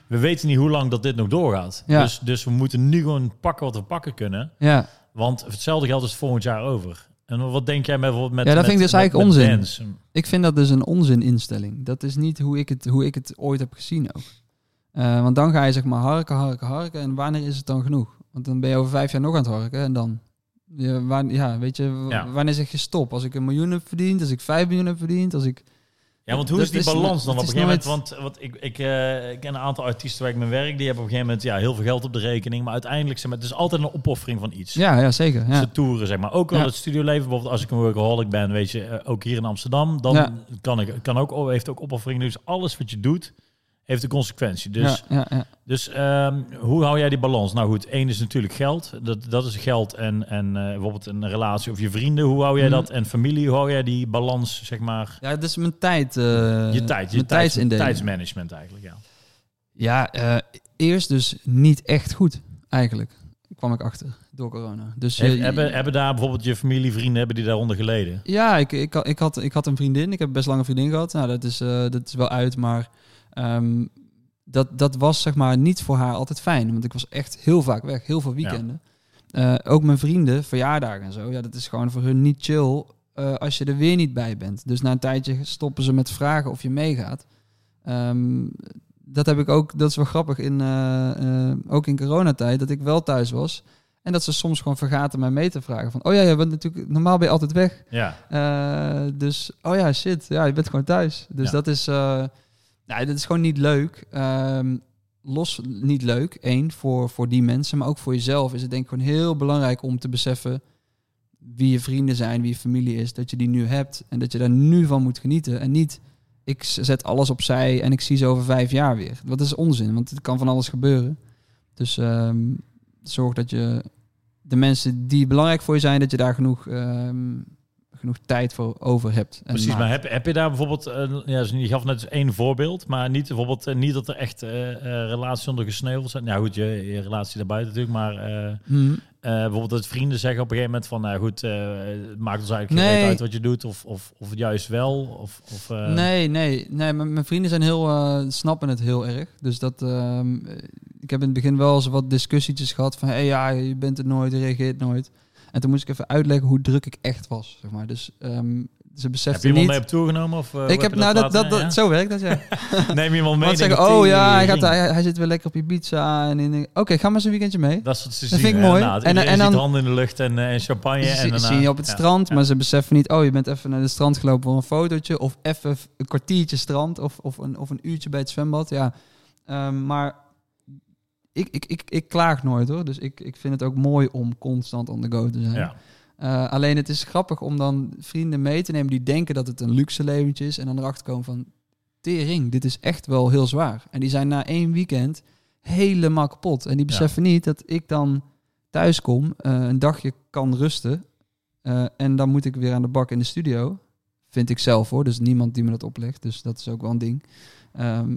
we weten niet hoe lang dat dit nog doorgaat. Ja. Dus, dus we moeten nu gewoon pakken wat we pakken kunnen. Ja, Want hetzelfde geldt is volgend jaar over. En wat denk jij met bijvoorbeeld met Ja, dat met, vind ik dus met- eigenlijk met onzin. ik vind dat dus een onzininstelling. Dat is niet hoe ik het, hoe ik het ooit heb gezien ook. Eh, want dan ga je zeg maar harken, harken, harken. En wanneer is het dan genoeg? Want dan ben je over vijf jaar nog aan het harken. En dan, ja, waar, ja weet je, Ja. wanneer zeg je stop? Als ik een miljoen heb verdiend, als ik vijf miljoen heb verdiend, als ik... Ja, want hoe Dat is die balans dan op een gegeven moment? Want wat ik, ik, ik ken een aantal artiesten waar ik mee werk, die hebben op een gegeven moment ja, heel veel geld op de rekening. Maar uiteindelijk maar, het is altijd een opoffering van iets. Ja, ja zeker. Ja. Ze toeren, zeg maar. Ook Ja. het studioleven. Bijvoorbeeld als ik een workaholic ben, weet je, eh, ook hier in Amsterdam, dan Ja. kan ik kan ook, oh, heeft ook opoffering. Dus alles wat je doet, heeft een consequentie. Dus, ja, ja, dus ehm, hoe hou jij die balans? Nou goed, één is natuurlijk geld. Dat, dat is geld en, en eh, bijvoorbeeld een relatie of je vrienden. Hoe hou jij Mhm. dat? En familie, hoe hou jij die balans, zeg maar? Ja, het is mijn tijd. eh, je tijd, je tijds, tijdsmanagement eigenlijk, ja. Ja, eh, eerst dus niet echt goed, eigenlijk. Kwam ik achter door corona. Dus je- hebben, hebben daar bijvoorbeeld je familie, vrienden, hebben die daaronder geleden? Ja, ik, ik, ik, had, ik had een vriendin. Ik heb best lang een vriendin gehad. Nou, dat is, dat is wel uit, maar ehm, dat, dat was zeg maar niet voor haar altijd fijn. Want ik was echt heel vaak weg, heel veel weekenden. Eh, ook mijn vrienden, verjaardagen en zo. Ja, dat is gewoon voor hun niet chill eh, als je er weer niet bij bent. Dus na een tijdje stoppen ze met vragen of je meegaat. Ehm, dat heb ik ook, dat is wel grappig, in, eh, ook in coronatijd, dat ik wel thuis was. En dat ze soms gewoon vergaten mij mee te vragen. Van, oh ja, je bent natuurlijk, normaal ben je altijd weg. Ja, dus, oh ja, shit, ja, je bent gewoon thuis. Dus Ja. dat is, nou, dat is gewoon niet leuk. Ehm, los niet leuk, één, voor, voor die mensen, maar ook voor jezelf is het denk ik gewoon heel belangrijk om te beseffen wie je vrienden zijn, wie je familie is, dat je die nu hebt en dat je daar nu van moet genieten en niet ik zet alles opzij en ik zie ze over vijf jaar weer. Wat is onzin, want het kan van alles gebeuren. Dus ehm, zorg dat je de mensen die belangrijk voor je zijn, dat je daar genoeg, ehm, genoeg tijd voor over hebt. En precies. maakt. Maar heb, heb je daar bijvoorbeeld, eh, ja, je gaf net één voorbeeld, maar niet bijvoorbeeld eh, niet dat er echt eh, relaties onder gesneuveld zijn. Nou goed, je, je relatie daarbuiten natuurlijk, maar eh, bijvoorbeeld dat vrienden zeggen op een gegeven moment van, nou goed, het maakt ons eigenlijk Nee. uit wat je doet, of, of, of juist wel, of, of Nee, nee, nee. Mijn, vrienden zijn heel, snappen het heel erg. Dus dat, ehm, ik heb in het begin wel eens wat discussietjes gehad van, hey, ja, je bent er nooit, je reageert nooit. En toen moest ik even uitleggen hoe druk ik echt was, zeg maar. Dus ehm, ze heb beseften je iemand niet. mee op tour genomen? Of, eh, ik heb, nou, dat, dat, dat, ja? zo werkt dat, ja. (laughs) Neem iemand mee. Want zeggen, oh ja, hij, gaat, hij, hij zit weer lekker op Ibiza. En in- Oké, ga maar eens een weekendje mee. Dat is wat ze Dat zien. vind ik mooi. inderdaad. En- en dan- handen in de lucht en, eh, en champagne. En daarna- zien je op het ja, strand, ja. maar ze beseffen niet, oh, je bent even naar de strand gelopen voor een fotootje. Of even een kwartiertje strand of, of, een, of een uurtje bij het zwembad. Ja. Ehm, maar ik, ik, ik, ik klaag nooit hoor. Dus ik, ik vind het ook mooi om constant on the go te zijn. Ja. Eh, alleen het is grappig om dan vrienden mee te nemen die denken dat het een luxe leventje is. En dan erachter komen van, tering, dit is echt wel heel zwaar. En die zijn na één weekend helemaal kapot. En die Ja. beseffen niet dat ik dan thuis kom, eh, een dagje kan rusten. eh, en dan moet ik weer aan de bak in de studio. Vind ik zelf hoor. Dus niemand die me dat oplegt. Dus dat is ook wel een ding. Ehm,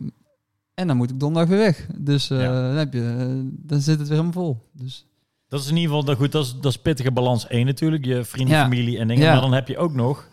en dan moet ik donderdag weer weg. Dus Ja. dan, heb je, eh, dan zit het weer helemaal vol. Dus Dat is in ieder geval, nou goed, dat is, dat is pittige balans 1 natuurlijk. Je vrienden, Ja. familie en dingen. Ja. Maar dan heb je ook nog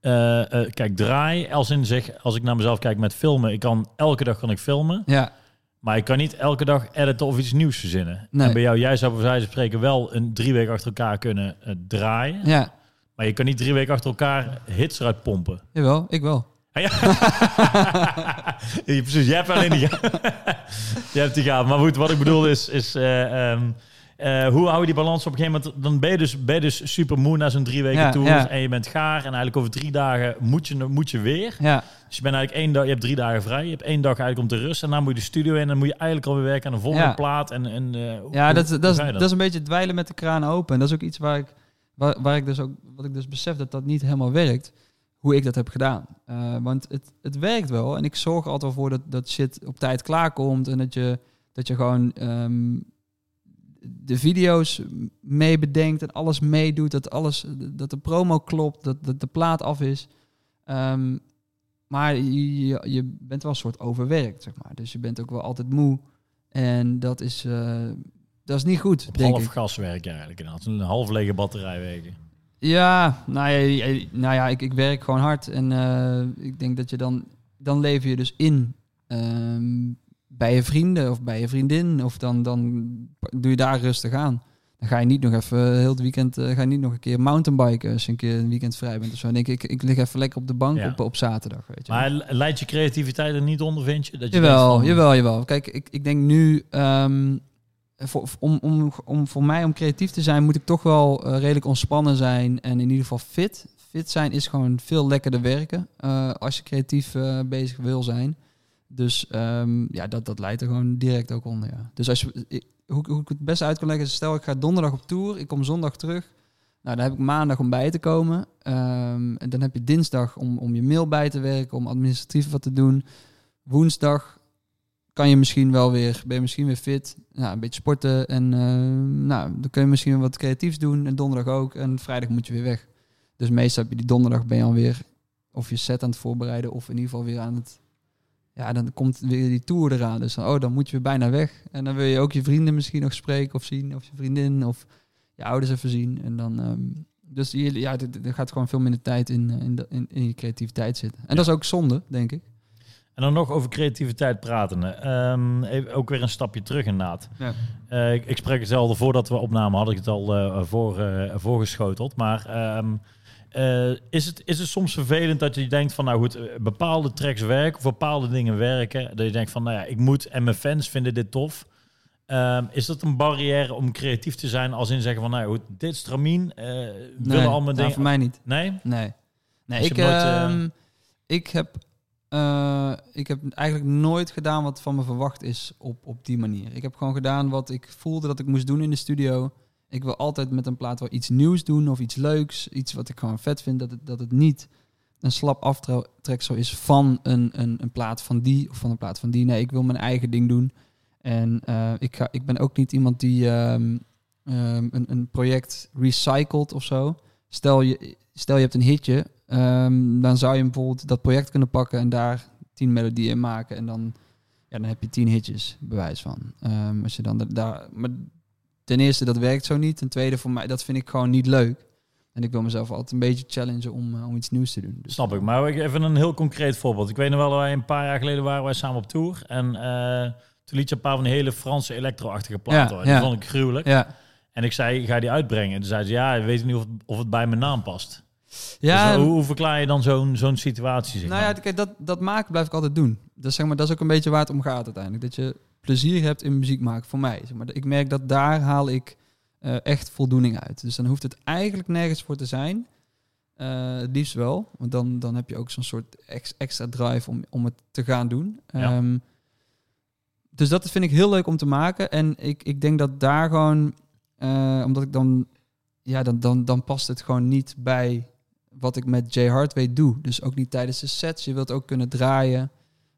eh, kijk, draai, als in zeg, als ik naar mezelf kijk met filmen, ik kan elke dag kan ik filmen, Ja, maar ik kan niet elke dag editen of iets nieuws verzinnen. Nee. En bij jou, jij zou bij wijze van spreken wel een drie weken achter elkaar kunnen draaien, ja. maar je kan niet drie weken achter elkaar hits eruit pompen. Jawel, ik wel. Ah, Ja. (laughs) Ja, precies, jij hebt alleen die (laughs) Je hebt die gaaf. Maar goed, wat ik bedoel is, is eh, ehm, eh, hoe hou je die balans op een gegeven moment? Dan ben je dus, ben je dus super moe na zo'n drie weken Ja, tour ja. en je bent gaar en eigenlijk over drie dagen moet je, moet je weer. Ja, Dus je bent eigenlijk één dag, je hebt drie dagen vrij, je hebt één dag eigenlijk om te rusten en dan moet je de studio in en dan moet je eigenlijk alweer werken aan een volgende plaat en, en eh, ja hoe- dat, is- hoe dat, je dat is een beetje dwijlen met de kraan open. En dat is ook iets waar ik, waar, waar ik dus ook, wat ik dus besef dat dat niet helemaal werkt. Hoe ik dat heb gedaan. Eh, want het, het werkt wel. En ik zorg er altijd voor dat, dat shit op tijd klaarkomt. En dat je, dat je gewoon ehm, de video's mee bedenkt en alles meedoet. Dat, alles, dat de promo klopt, dat, dat de plaat af is. Ehm, maar je, je, bent wel een soort overwerkt, zeg maar. Dus je bent ook wel altijd moe. En dat is, eh, dat is niet goed, Op denk half ik. gas werken eigenlijk inderdaad. Een half lege batterij werken. Ja, nou ja, nou ja ik, ik werk gewoon hard. En eh, ik denk dat je dan... Dan lever je dus in ehm, bij je vrienden of bij je vriendin. Of dan, dan doe je daar rustig aan. Dan ga je niet nog even heel het weekend... eh, ga je niet nog een keer mountainbiken als je een keer een weekend vrij bent of zo. Dan denk ik, ik, ik lig even lekker op de bank Ja. op, op zaterdag, weet je. Maar leidt je creativiteit er niet onder, vind je? Dat je Jawel, van- jawel, jawel. Kijk, ik, ik denk nu, ehm, voor, om, om, om voor mij om creatief te zijn, moet ik toch wel eh, redelijk ontspannen zijn en in ieder geval fit. Fit zijn is gewoon veel lekkerder werken eh, als je creatief eh, bezig wil zijn. Dus ehm, ja, dat, dat leidt er gewoon direct ook onder. Ja. Dus als je, hoe, hoe ik het best uit kan leggen stel ik ga donderdag op tour, ik kom zondag terug. Nou, dan heb ik maandag om bij te komen. Ehm, en dan heb je dinsdag om, om je mail bij te werken, om administratief wat te doen. Woensdag kan je misschien wel weer, ben je misschien weer fit. Nou, een beetje sporten en eh, nou, dan kun je misschien wat creatiefs doen. En donderdag ook. En vrijdag moet je weer weg. Dus meestal heb je die donderdag ben je alweer of je set aan het voorbereiden of in ieder geval weer aan het... Ja, dan komt weer die tour eraan. Dus dan, oh, dan moet je weer bijna weg. En dan wil je ook je vrienden misschien nog spreken of zien. Of je vriendin of je ouders even zien. En dan... ehm, dus je, ja, er gaat gewoon veel minder tijd in, eh, in, de, in, in je creativiteit zitten. En Ja. dat is ook zonde, denk ik. En dan nog over creativiteit praten. Ehm, even, ook weer een stapje terug inderdaad. Ja. Eh, ik, ik spreek hetzelfde voordat we opnamen, had ik het al eh, voor, eh, voorgeschoteld. Maar ehm, eh, is, het, is het soms vervelend dat je denkt van, nou goed, bepaalde tracks werken of bepaalde dingen werken. Dat je denkt van, nou ja, ik moet en mijn fans vinden dit tof. Ehm, is dat een barrière om creatief te zijn als in zeggen van, nou goed, dit is Tramien, eh willen al mijn nou, dingen... voor mij niet. Nee? Nee. Nee, Dus ik, nooit, ik, heb, eh, ik heb eigenlijk nooit gedaan wat van me verwacht is op, op die manier. Ik heb gewoon gedaan wat ik voelde dat ik moest doen in de studio. Ik wil altijd met een plaat wel iets nieuws doen of iets leuks. Iets wat ik gewoon vet vind. Dat het, dat het niet een slap aftreksel is van een, een, een plaat van die of van een plaat van die. Nee, ik wil mijn eigen ding doen. En eh, ik, ga, ik ben ook niet iemand die ehm, ehm, een, een project recycelt of zo. Stel je, stel je hebt een hitje, ehm, dan zou je bijvoorbeeld dat project kunnen pakken en daar tien melodieën in maken. En dan, ja, dan heb je tien hitjes, bewijs van. Ehm, als je dan da- daar, maar ten eerste, dat werkt zo niet. Ten tweede, voor mij, dat vind ik gewoon niet leuk. En ik wil mezelf altijd een beetje challengen om, eh, om iets nieuws te doen. Dus, Snap ik. Maar even een heel concreet voorbeeld. Ik weet nog wel, dat wij een paar jaar geleden waren wij samen op tour. En eh, toen liet je een paar van die hele Franse elektro-achtige platen. Ja, ja. vond ik gruwelijk. Ja, En ik zei, ga je die uitbrengen? En toen zei ze, ja, ik weet niet of het, of het bij mijn naam past. Ja Dus hoe, hoe verklaar je dan zo'n zo'n situatie? Zeg Nou ja, kijk, dat, dat maken blijf ik altijd doen. Dat, zeg maar, dat is ook een beetje waar het om gaat uiteindelijk. Dat je plezier hebt in muziek maken, voor mij. Zeg maar. Ik merk dat daar haal ik eh, echt voldoening uit. Dus dan hoeft het eigenlijk nergens voor te zijn. Eh, het liefst wel, want dan, dan heb je ook zo'n soort ex- extra drive om, om het te gaan doen. Ja. Ehm, dus dat vind ik heel leuk om te maken. En ik, ik denk dat daar gewoon, eh, omdat ik dan, ja, dan, dan, dan past het gewoon niet bij wat ik met Jay Hardway doe. Dus ook niet tijdens de sets. Je wilt ook kunnen draaien.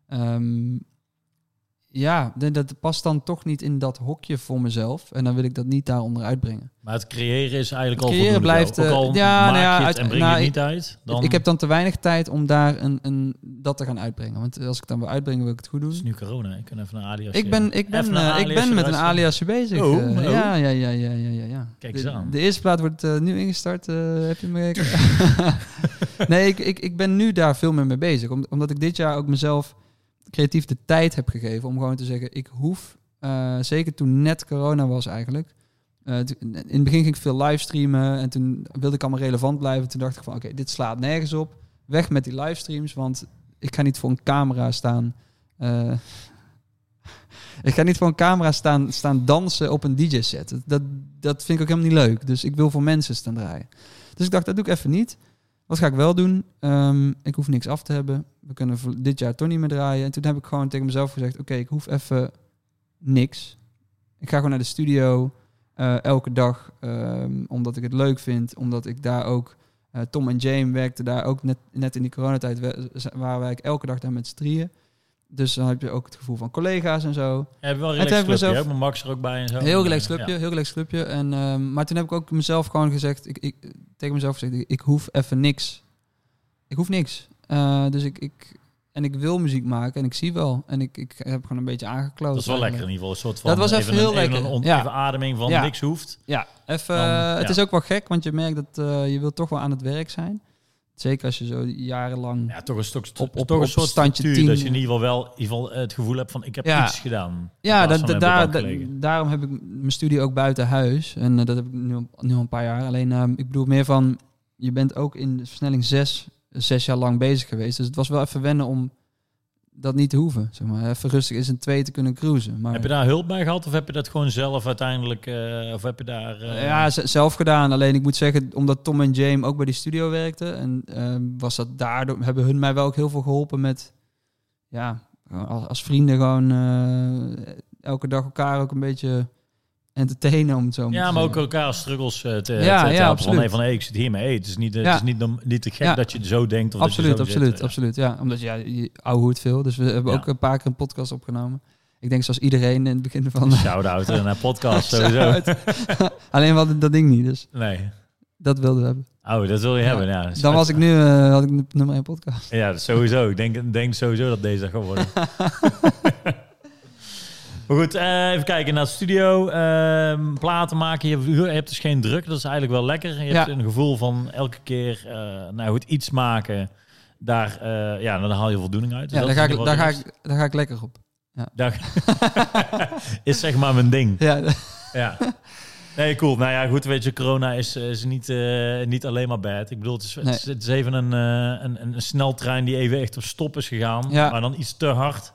Ehm, ja, dat past dan toch niet in dat hokje voor mezelf. En dan wil ik dat niet daaronder uitbrengen. Maar het creëren is eigenlijk al Het creëren voldoende blijft. Ook eh, al ja, maak nou ja, je het uit- en breng nou, je het niet uit, dan Ik heb dan te weinig tijd om daar een, een, dat te gaan uitbrengen. Want als ik dan wil uitbrengen, wil ik het goed doen. is nu corona. Ik kan even naar alias. Ik ben, ik ben, eh, ik ben met een aliasje bezig. Oh, eh. oh. Ja, ja, ja, ja, ja, ja, ja. Kijk de, eens aan. De eerste plaat wordt nu ingestart. heb je me... (laughs) (laughs) nee, ik, ik, ik ben nu daar veel meer mee bezig. Om- omdat ik dit jaar ook mezelf creatief de tijd heb gegeven om gewoon te zeggen, ik hoef, eh, zeker toen net corona was eigenlijk. eh, in het begin ging ik veel livestreamen en toen wilde ik allemaal relevant blijven. Toen dacht ik van, oké, dit slaat nergens op. Weg met die livestreams, want ik ga niet voor een camera staan. eh, (laughs) ik ga niet voor een camera staan, staan dansen op een DJ-set. Dat, dat vind ik ook helemaal niet leuk. Dus ik wil voor mensen staan draaien. Dus ik dacht, dat doe ik even niet. Wat ga ik wel doen? Ehm, ik hoef niks af te hebben. We kunnen dit jaar toch niet meer draaien. En toen heb ik gewoon tegen mezelf gezegd: Oké, ik hoef even niks. Ik ga gewoon naar de studio eh, elke dag, ehm, omdat ik het leuk vind. Omdat ik daar ook. eh, Tom en Jane werkten daar ook net, net in die coronatijd. waren wij elke dag daar met z'n drieën. Dus dan heb je ook het gevoel van collega's en zo. Je hebt wel een relaxed heb clubje, mezelf- hè? Mijn Max er ook bij en zo. Heel relaxed Ja. clubje, heel relaxed clubje. En, ehm, maar toen heb ik ook mezelf gewoon gezegd, ik, ik, tegen mezelf gezegd, ik, ik hoef even niks. Ik hoef niks. Eh, dus ik, ik, en ik wil muziek maken en ik zie wel. En ik, ik heb gewoon een beetje aangekloot. Dat is wel lekker in ieder geval. Een soort van Dat was even heel een, lekker, Even, een on- ja. even ademing van Ja. niks hoeft. Ja, even, Dan, eh, het is ook wel gek, want je merkt dat eh, je wilt toch wel aan het werk zijn. Zeker als je zo jarenlang... Ja, toch een, stuk, Op- op- toch een soort standje structuur, 10. Dat je in ieder geval wel in ieder geval het gevoel hebt van ik heb Ja. iets gedaan. Ja, dat, da- daarom heb ik mijn studie ook buiten huis. En eh, dat heb ik nu, al- nu al een paar jaar. Alleen, ehm, ik bedoel meer van, je bent ook in de versnelling 6, zes jaar lang bezig geweest. Dus het was wel even wennen om dat niet te hoeven. Zeg maar. Even rustig is een twee te kunnen cruisen. Maar, Heb je daar hulp bij gehad of heb je dat gewoon zelf uiteindelijk, eh, of heb je daar... eh, ja, zelf gedaan. Alleen ik moet zeggen, omdat Tom en James ook bij die studio werkten. En ehm, was dat daardoor, hebben hun mij wel ook heel veel geholpen met, ja, als, als vrienden gewoon eh, elke dag elkaar ook een beetje entertainen, om het zo Ja, maar ook elkaar struggles eh, te, Ja, te, ja, helpen. Van, absoluut. nee, van hey, ik zit hiermee. Het is niet, eh, Ja. het is niet, niet te gek Ja. dat je zo denkt. Of Absoluut, dat je zo absoluut, zit. absoluut. Ja, omdat ja, je ouwe veel. Dus we hebben ook een paar keer een podcast opgenomen. Ik denk zoals iedereen in het begin van... Shout-out eh, naar podcast (laughs) sowieso. (laughs) Alleen hadden dat ding niet, dus Nee. dat wilden we hebben. Oh, dat wil je hebben. Ja. Dan was ik nu, eh, had ik nu nummer 1 podcast. Ja, sowieso. Ik denk, denk sowieso dat deze gaat worden. (laughs) maar goed, eh, even kijken naar de studio. Ehm, platen maken. Je, hebt- je hebt dus geen druk. Dat is eigenlijk wel lekker. Je hebt Ja. een gevoel van elke keer eh, nou goed, iets maken. Daar, eh, ja, dan haal je voldoening uit. Dus Ja, daar ga, ik, daar, ga ik, daar ga ik lekker op. Daar (laughs) is zeg maar mijn ding. Ja, Ja. Nee, cool. Nou ja, goed, weet je, corona is, is niet, niet alleen maar bad. Ik bedoel, het is, het is, het is even een, een, een, een sneltrein die even echt op stop is gegaan. Ja. Maar dan iets te hard.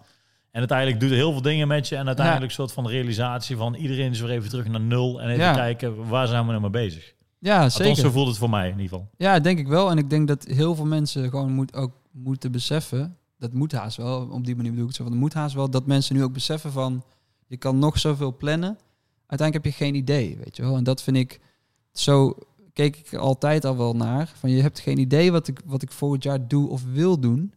En uiteindelijk doet heel veel dingen met je. En uiteindelijk een soort van realisatie van iedereen is weer even terug naar nul. En even kijken, waar zijn we nou mee bezig? ja Althans, zeker. zo voelt het voor mij in ieder geval. Ja, denk ik wel. En ik denk dat heel veel mensen gewoon moet, ook moeten beseffen. Dat moet haast wel. Op die manier bedoel ik het zo. Van, dat moet haast wel. Dat mensen nu ook beseffen van... Je kan nog zoveel plannen. Uiteindelijk heb je geen idee, weet je wel. En dat vind ik... Zo keek ik altijd al wel naar. Van je hebt geen idee wat ik, wat ik volgend jaar doe of wil doen.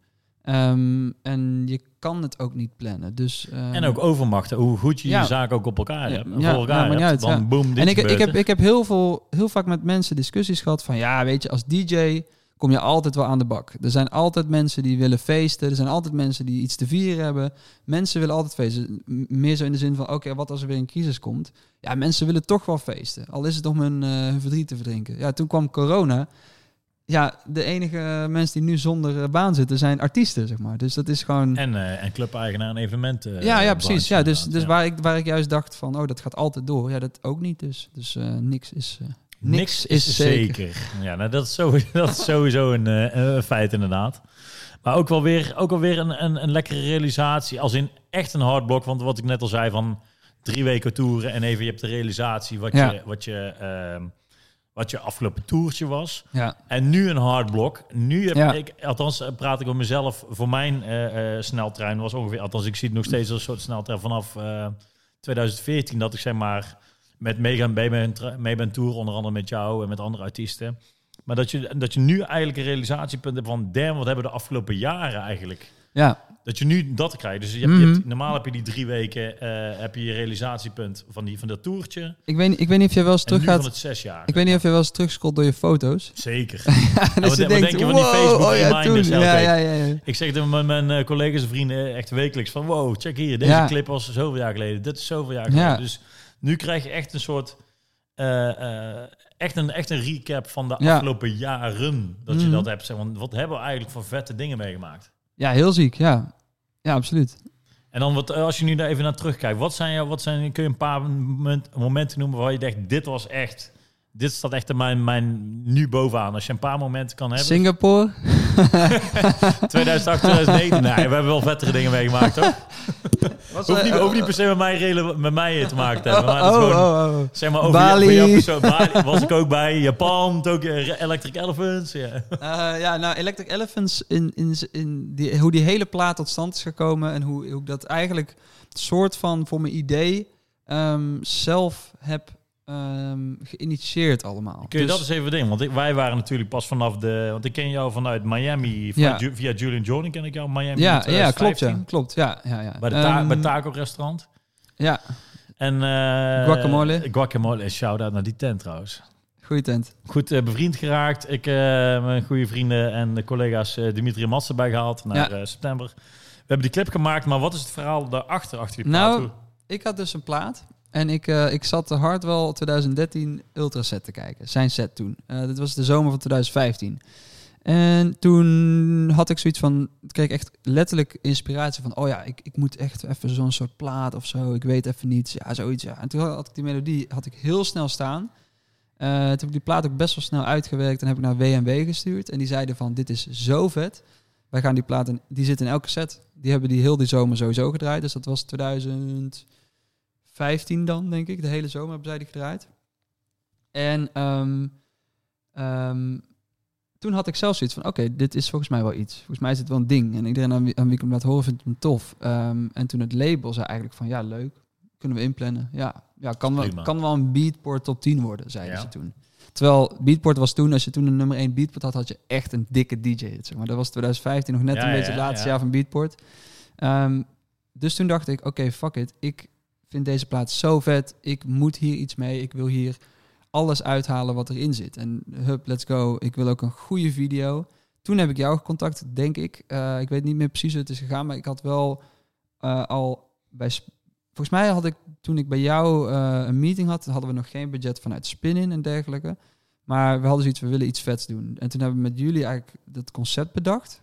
Ehm, en je kan het ook niet plannen. Dus, ehm, En ook overmachten, hoe goed je Ja. je zaken ook op elkaar Ja, hebt. ja, voor elkaar hebt. uit, ja. boom, dit en ik, ik, heb, ik heb heel, veel, heel vaak met mensen discussies gehad van ja, weet je, als DJ kom je altijd wel aan de bak. Er zijn altijd mensen die willen feesten. Er zijn altijd mensen die iets te vieren hebben. Mensen willen altijd feesten. Meer zo in de zin van, oké, wat als er weer een crisis komt? Ja, mensen willen toch wel feesten. Al is het om hun, eh, hun verdriet te verdrinken. Ja, toen kwam corona. Ja, de enige mensen die nu zonder eh, baan zitten zijn artiesten, zeg maar. Dus dat is gewoon... En, eh en club-eigenaar en evenementen. ja, ja, eh, precies. Ja, dus dus ja. Waar, ik, waar ik juist dacht van, oh, dat gaat altijd door. Ja, dat ook niet dus. Dus eh, niks is... eh, Niks is zeker. Ja, nou, dat, is sowieso, (laughs) dat is sowieso een, eh, een feit inderdaad. Maar ook wel weer, ook wel weer een, een, een lekkere realisatie. Als in echt een hardblok. Want wat ik net al zei van drie weken toeren. En even je hebt de realisatie wat, Ja. je, wat, je, ehm, wat je afgelopen toertje was. Ja, En nu een hardblok. Nu heb Ja. ik, althans eh, praat ik over mezelf. Voor mijn eh, eh, sneltrein was ongeveer, althans ik zie het nog steeds als een soort sneltrein vanaf eh, 2014. Dat ik zeg maar met mee gaan mee ben, mee ben tour, onder andere met jou en met andere artiesten. Maar dat je, dat je nu eigenlijk een realisatiepunt hebt van, damn, wat hebben we de afgelopen jaren eigenlijk ja. Dat je nu dat krijgt. Dus je hebt, je Mhm. hebt- normaal heb je die drie weken, eh, heb je je realisatiepunt van, die, van dat toertje. Ik weet, ik weet niet of jij wel eens En terug gaat. van het zes jaar. Ik weet niet of je wel eens terugscrolt door je foto's. Zeker. (laughs) en wat je wat denkt, denk je van die Facebook oh ja, reminders Ja, ja, ja, ja. Ik zeg tegen mijn, mijn eh, collega's en vrienden echt wekelijks van... wow, check hier, deze Ja. clip was zoveel jaar geleden. Dit is zoveel jaar geleden. Ja. Dus nu krijg je echt een soort... eh, eh, echt, een, echt een recap van de Ja. afgelopen jaren. Dat je Mhm. dat hebt. Zeg, want wat hebben we eigenlijk voor vette dingen meegemaakt? Ja, heel ziek, ja. Ja, absoluut. En dan wat, als je nu daar even naar terugkijkt. Wat zijn, jou- wat zijn, kun je een paar moment- momenten noemen waar je denkt... dit was echt... Dit staat echt in mijn, mijn nu bovenaan. Als je een paar momenten kan hebben. Singapore. (laughs) 2008, 2009. Nee, we hebben wel vettere dingen meegemaakt, toch? (laughs) Was, Hoeft niet, eh, hoeft niet per se met mij, met mij te maken te hebben. Maar oh, gewoon, oh, oh. zeg maar, over, Bali. Jouw persoon. Bali was ik ook bij. Japan, Tokyo, Electric Elephants. Ja. Eh, ja, nou, Electric Elephants, in, in, in die, hoe die hele plaat tot stand is gekomen en hoe, hoe ik dat eigenlijk soort van voor mijn idee ehm, zelf heb ehm, geïnitieerd allemaal. Kun je Dus- dat eens even dingen? Want ik, wij waren natuurlijk pas vanaf de... Want ik ken jou vanuit Miami. Via, Ja. Ju- via Julian Jordan ken ik jou. Miami ja, ja, klopt, 2015. ja, klopt, ja, ja, ja. Bij de ta Ehm, bij Taco restaurant. Ja, En, eh, Guacamole. Guacamole. Shout-out naar die tent trouwens. goede tent. Goed eh, bevriend geraakt. Ik, eh, mijn goede vrienden en de collega's Dimitri en Mats erbij gehaald naar Ja. september. We hebben die clip gemaakt, maar wat is het verhaal daarachter, achter die Nou, plaat? Ik had dus een plaat en ik, eh, ik zat de Hardwell 2013 Ultra set te kijken. Zijn set toen. Eh dit was de zomer van 2015. En toen had ik zoiets van, kreeg echt letterlijk inspiratie van, oh ja, ik, ik moet echt even zo'n soort plaat of zo. Ik weet even niet, ja, zoiets. Ja. En toen had ik die melodie had ik heel snel staan. Eh, toen heb ik die plaat ook best wel snel uitgewerkt en heb ik naar WMW gestuurd. En die zeiden van, dit is zo vet. Wij gaan die plaat, die zit in elke set. Die hebben die heel die zomer sowieso gedraaid. Dus dat was 2015 dan, denk ik. De hele zomer hebben zij die gedraaid. En ehm, ehm, toen had ik zelf zoiets van, oké, dit is volgens mij wel iets. Volgens mij is het wel een ding. En iedereen aan wie, aan wie ik hem laat horen vindt hem tof. Ehm, en toen het label zei eigenlijk van, ja, leuk. Kunnen we inplannen? Ja, ja kan, wel, Prima. kan wel een Beatport top 10 worden, zeiden Ja. ze toen. Terwijl Beatport was toen, als je toen een nummer 1 Beatport had, had je echt een dikke DJ. Zeg maar. Dat was 2015 nog net Ja, een beetje het laatste ja. jaar van Beatport. Dus toen dacht ik, oké, fuck it. Ik vind deze plaat zo vet. Ik moet hier iets mee. Ik wil hier alles uithalen wat erin zit. En hup, let's go. Ik wil ook een goede video. Toen heb ik jou contact, denk ik. Eh, ik weet niet meer precies hoe het is gegaan, maar ik had wel eh, al bij... Volgens mij had ik, toen ik bij jou eh, een meeting had, hadden we nog geen budget vanuit Spin-In en dergelijke. Maar we hadden zoiets, we willen iets vets doen. En toen hebben we met jullie eigenlijk dat concept bedacht.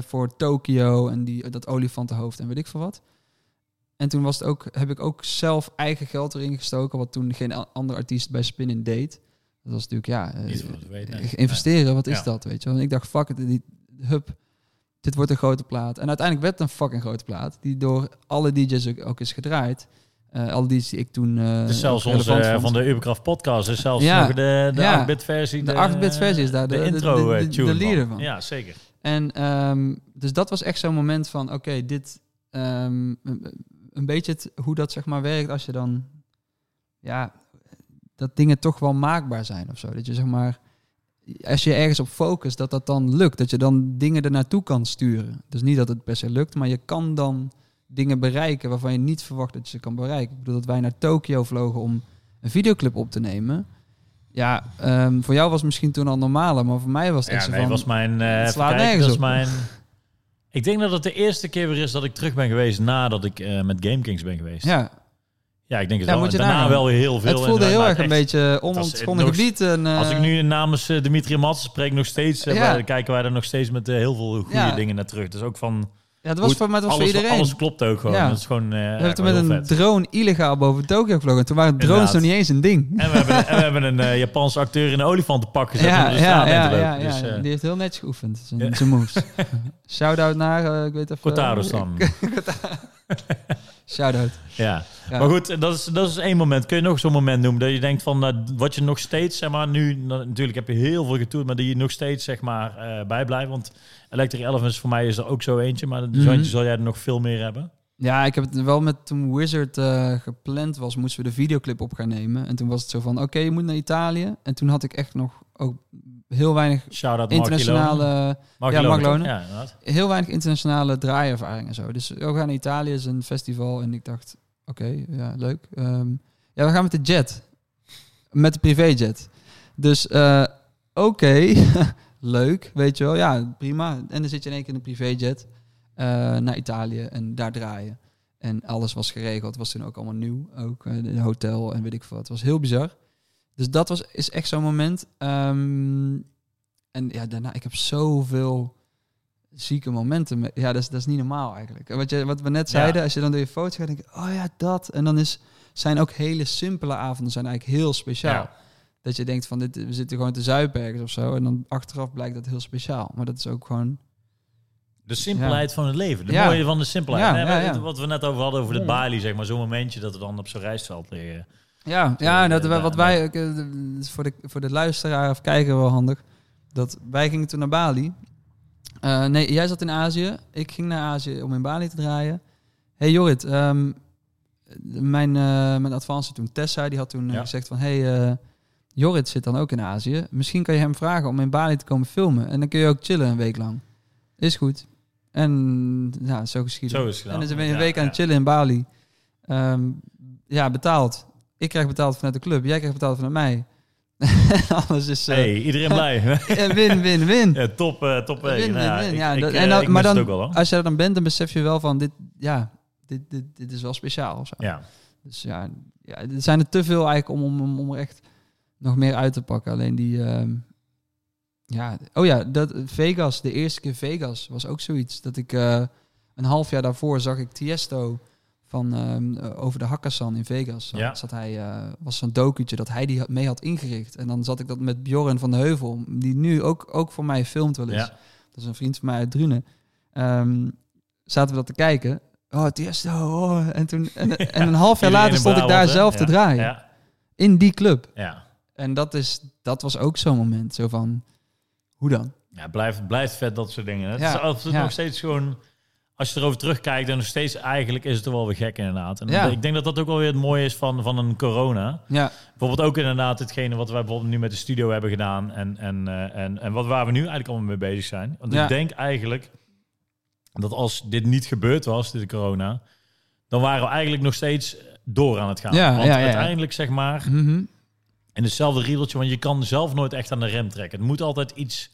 voor Tokio en die, dat olifantenhoofd en weet ik veel wat. En toen was het ook, heb ik ook zelf eigen geld erin gestoken, wat toen geen andere artiest bij Spin-In deed. Dat was natuurlijk, ja, eh, weten, investeren, wat is Ja. dat, weet je wel. En ik dacht, fuck it, die, hup, dit wordt een grote plaat. En uiteindelijk werd het een fucking grote plaat, die door alle DJ's ook, ook is gedraaid. Eh DJ's die ik toen eh Dus zelfs onze, van de Ubercraft podcast is zelfs Ja. nog de, de Ja. 8-bit versie. De 8-bit versie is daar de, intro de- de- tune de leader van. Ja, zeker. En ehm, dus dat was echt zo'n moment van, oké, dit ehm, een, beetje het, hoe dat zeg maar werkt als je dan, ja, dat dingen toch wel maakbaar zijn of zo. Dat je zeg maar, als je ergens op focust, dat dat dan lukt. Dat je dan dingen er naartoe kan sturen. Dus niet dat het per se lukt, maar je kan dan dingen bereiken waarvan je niet verwacht dat je ze kan bereiken. Ik bedoel dat wij naar Tokio vlogen om een videoclip op te nemen. Ja, ehm, voor jou was het misschien toen al normaler, maar voor mij was het echt Ja, zo nee, van... was mijn... kijken, nergens op. mijn... (laughs) Ik denk dat het de eerste keer weer is dat ik terug ben geweest nadat ik eh, met Game Kings ben geweest. Ja, Ja, ik denk het Ja, wel. moet je En daarna wel weer heel veel. het voelde En, heel erg een beetje onontgonnen nog- gebied. En, eh, Als ik nu namens eh, Dimitri Mats spreek, nog steeds, eh, Ja. kijken wij er nog steeds met eh, heel veel goede Ja. dingen naar terug. Dus ook van... ja, het was voor, maar was alles, voor iedereen. alles klopt ook gewoon. Ja. Dat is gewoon... eh, we hebben toen met een vet. drone illegaal boven Tokio gevlogen. En toen waren drones Inderdaad. nog niet eens een ding. En we hebben, en we (laughs) hebben een eh, Japanse acteur in een olifantenpak gezet Ja, de ja, ja, Dus, eh, die heeft heel netjes geoefend, zijn, moves. (laughs) Shout-out naar, ik weet even... Dan. (laughs) (laughs) Shout-out. Ja. Ja. Maar goed, dat is, dat is één moment. Kun je nog zo'n moment noemen dat je denkt van eh, wat je nog steeds, zeg maar, nu nou, natuurlijk heb je heel veel getoerd, maar die je nog steeds, zeg maar, eh bijblijft. Want Electric Elephants voor mij is er ook zo eentje, maar zo eentje zal jij er nog veel meer hebben. Ja, ik heb het wel met toen Wizard eh, gepland was, moesten we de videoclip op gaan nemen. En toen was het zo van, oké, je moet naar Italië. En toen had ik echt nog ook heel weinig internationale, Mark ja, Mark? Lonen. Ja, heel weinig internationale draaiervaring en zo. Dus we gaan naar Italië, is een festival. En ik dacht, oké, ja, leuk. Ehm, ja, we gaan met de jet. Met de privéjet. Dus, eh, oké, (laughs) leuk, weet je wel. Ja, prima. En dan zit je in één keer in een privéjet eh, naar Italië en daar draaien. En alles was geregeld. Het was toen ook allemaal nieuw. Ook eh, de hotel en weet ik veel wat. Het was heel bizar. Dus dat was, is echt zo'n moment. Ehm, en ja, daarna, ik heb zoveel zieke momenten. me- Ja, dat is, dat is niet normaal eigenlijk. En Wat, je, wat we net Ja. zeiden, als je dan door je foto's gaat, denk ik, oh ja, dat. En dan is, zijn ook hele simpele avonden zijn eigenlijk heel speciaal. Ja. Dat je denkt van, dit, we zitten gewoon te zuipen ergens of zo. En dan achteraf blijkt dat heel speciaal. Maar dat is ook gewoon... De simpelheid van het leven. De mooie van de simpelheid. Ja, Nee, Wat we net over hadden over de Ja. Bali, zeg maar. Zo'n momentje dat we dan op zo'n rijstveld liggen. Ja, ja dat, eh, wat wij, eh, is voor de, voor de luisteraar of kijker wel handig. Dat wij gingen toen naar Bali. Eh, nee, jij zat in Azië. Ik ging naar Azië om in Bali te draaien. hey Jorrit, ehm, mijn, eh mijn advancer toen, Tessa, die had toen Ja. gezegd van... Hey, eh, Jorrit zit dan ook in Azië. Misschien kan je hem vragen om in Bali te komen filmen. En dan kun je ook chillen een week lang. Is goed. En ja, zo geschieden. Zo is het gedaan. En dan ben je een Ja, week aan ja. het chillen in Bali. Ehm, ja, betaald. Ik krijg betaald vanuit de club. Jij krijgt betaald vanuit mij. (laughs) Alles is Hey, iedereen blij. (laughs) win, win, win. ja, top, eh, top. eh, Win, nou ja, win, win. ik- Ja, ik, eh, en dan- ik maar dan- ook wel. Als je er dan bent, dan besef je wel van dit, ja, dit, dit, dit is wel speciaal. Of zo. Ja. Dus ja, ja, er zijn er te veel eigenlijk om, om, om, er echt nog meer uit te pakken. Alleen die, ehm, ja, oh ja, dat Vegas, de eerste keer Vegas was ook zoiets. Dat ik een half jaar daarvoor zag ik Tiesto van ehm, eh, over de Hakkasan in Vegas. Ja. Zat hij, eh, was zo'n docutje dat hij die mee had ingericht. En dan zat ik dat met Bjorn van de Heuvel, die nu ook, ook voor mij filmt wel eens. Ja. Dat is een vriend van mij uit Drunen. Ehm, zaten we dat te kijken. Oh, Tiesto. Oh. En, toen, en, (laughs) en een half jaar later stond ik daar zelf te draaien. In die club. Ja. En dat, is, dat was ook zo'n moment. Zo van, hoe dan? Ja, blijft, blijft vet dat soort dingen. Het Ja, is altijd nog steeds gewoon... Als je erover terugkijkt, dan nog steeds eigenlijk is het er wel weer gek inderdaad. En Ja. ik denk dat dat ook wel weer het mooie is van, van een corona. Ja, Bijvoorbeeld ook inderdaad hetgene wat wij bijvoorbeeld nu met de studio hebben gedaan. En, en, eh, en, en wat waar we nu eigenlijk allemaal mee bezig zijn. Want Ja. ik denk eigenlijk dat als dit niet gebeurd was, dit corona, dan waren we eigenlijk nog steeds door aan het gaan. Ja, Want ja, uiteindelijk zeg maar, Mhm. in hetzelfde riedeltje, want je kan zelf nooit echt aan de rem trekken. Het moet altijd iets,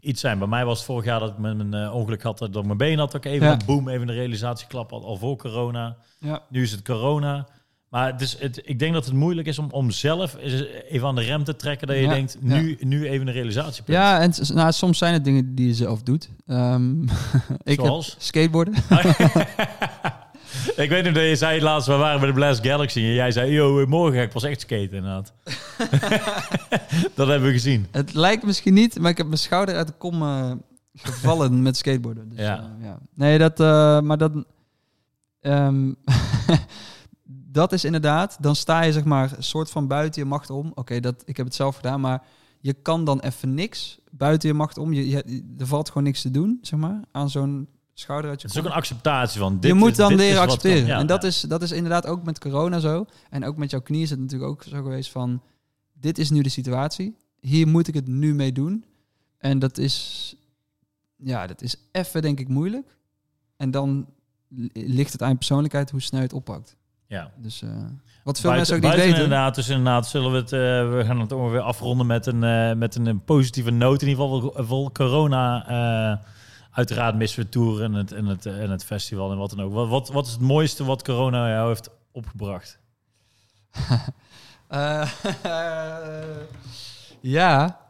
iets zijn. Bij mij was het vorig jaar dat ik mijn eh, ongeluk had, dat ik mijn been had, ik even, Ja. boom, even een realisatieklap had, al voor corona. ja. Nu is het corona. Maar het is, het, ik denk dat het moeilijk is om, om zelf even aan de rem te trekken. Dat je Ja, denkt, nu, nu even een realisatiepunt. ja en nou, soms zijn het dingen die je zelf doet. Ehm, (laughs) ik Zoals? skateboarden. (laughs) (laughs) ik weet nog dat je zei laatst, we waren bij de Blast Galaxy. En jij zei, yo, morgen ga ik pas echt skaten inderdaad. (laughs) dat hebben we gezien. Het lijkt misschien niet, maar ik heb mijn schouder uit de kom eh, gevallen met skateboarden. Dus, Ja. ja. Nee, dat, eh, maar dat, ehm, (laughs) dat is inderdaad, dan sta je zeg maar een soort van buiten je macht om. Oké, dat ik heb het zelf gedaan, maar je kan dan even niks buiten je macht om. Je, je, er valt gewoon niks te doen, zeg maar, aan zo'n schouder uit je Het is ook een acceptatie van dit je moet dan leren accepteren. kan. Ja, en dat, ja. is, dat is inderdaad ook met corona zo. En ook met jouw knie is het natuurlijk ook zo geweest van... Dit is nu de situatie. Hier moet ik het nu mee doen. En dat is... Ja, dat is even denk ik moeilijk. En dan li- ligt het aan je persoonlijkheid hoe snel je het oppakt. Ja. Dus eh, wat veel Buiten- mensen ook niet weten. Inderdaad, dus inderdaad zullen we het, eh, we gaan het ongeveer afronden met een, eh, met een, positieve noot. In ieder geval vol, vol corona. Eh, uiteraard missen we het tour en het, en, het, en het festival en wat dan ook. Wat, wat, wat is het mooiste wat corona jou heeft opgebracht? (laughs) Eh, (laughs) ja,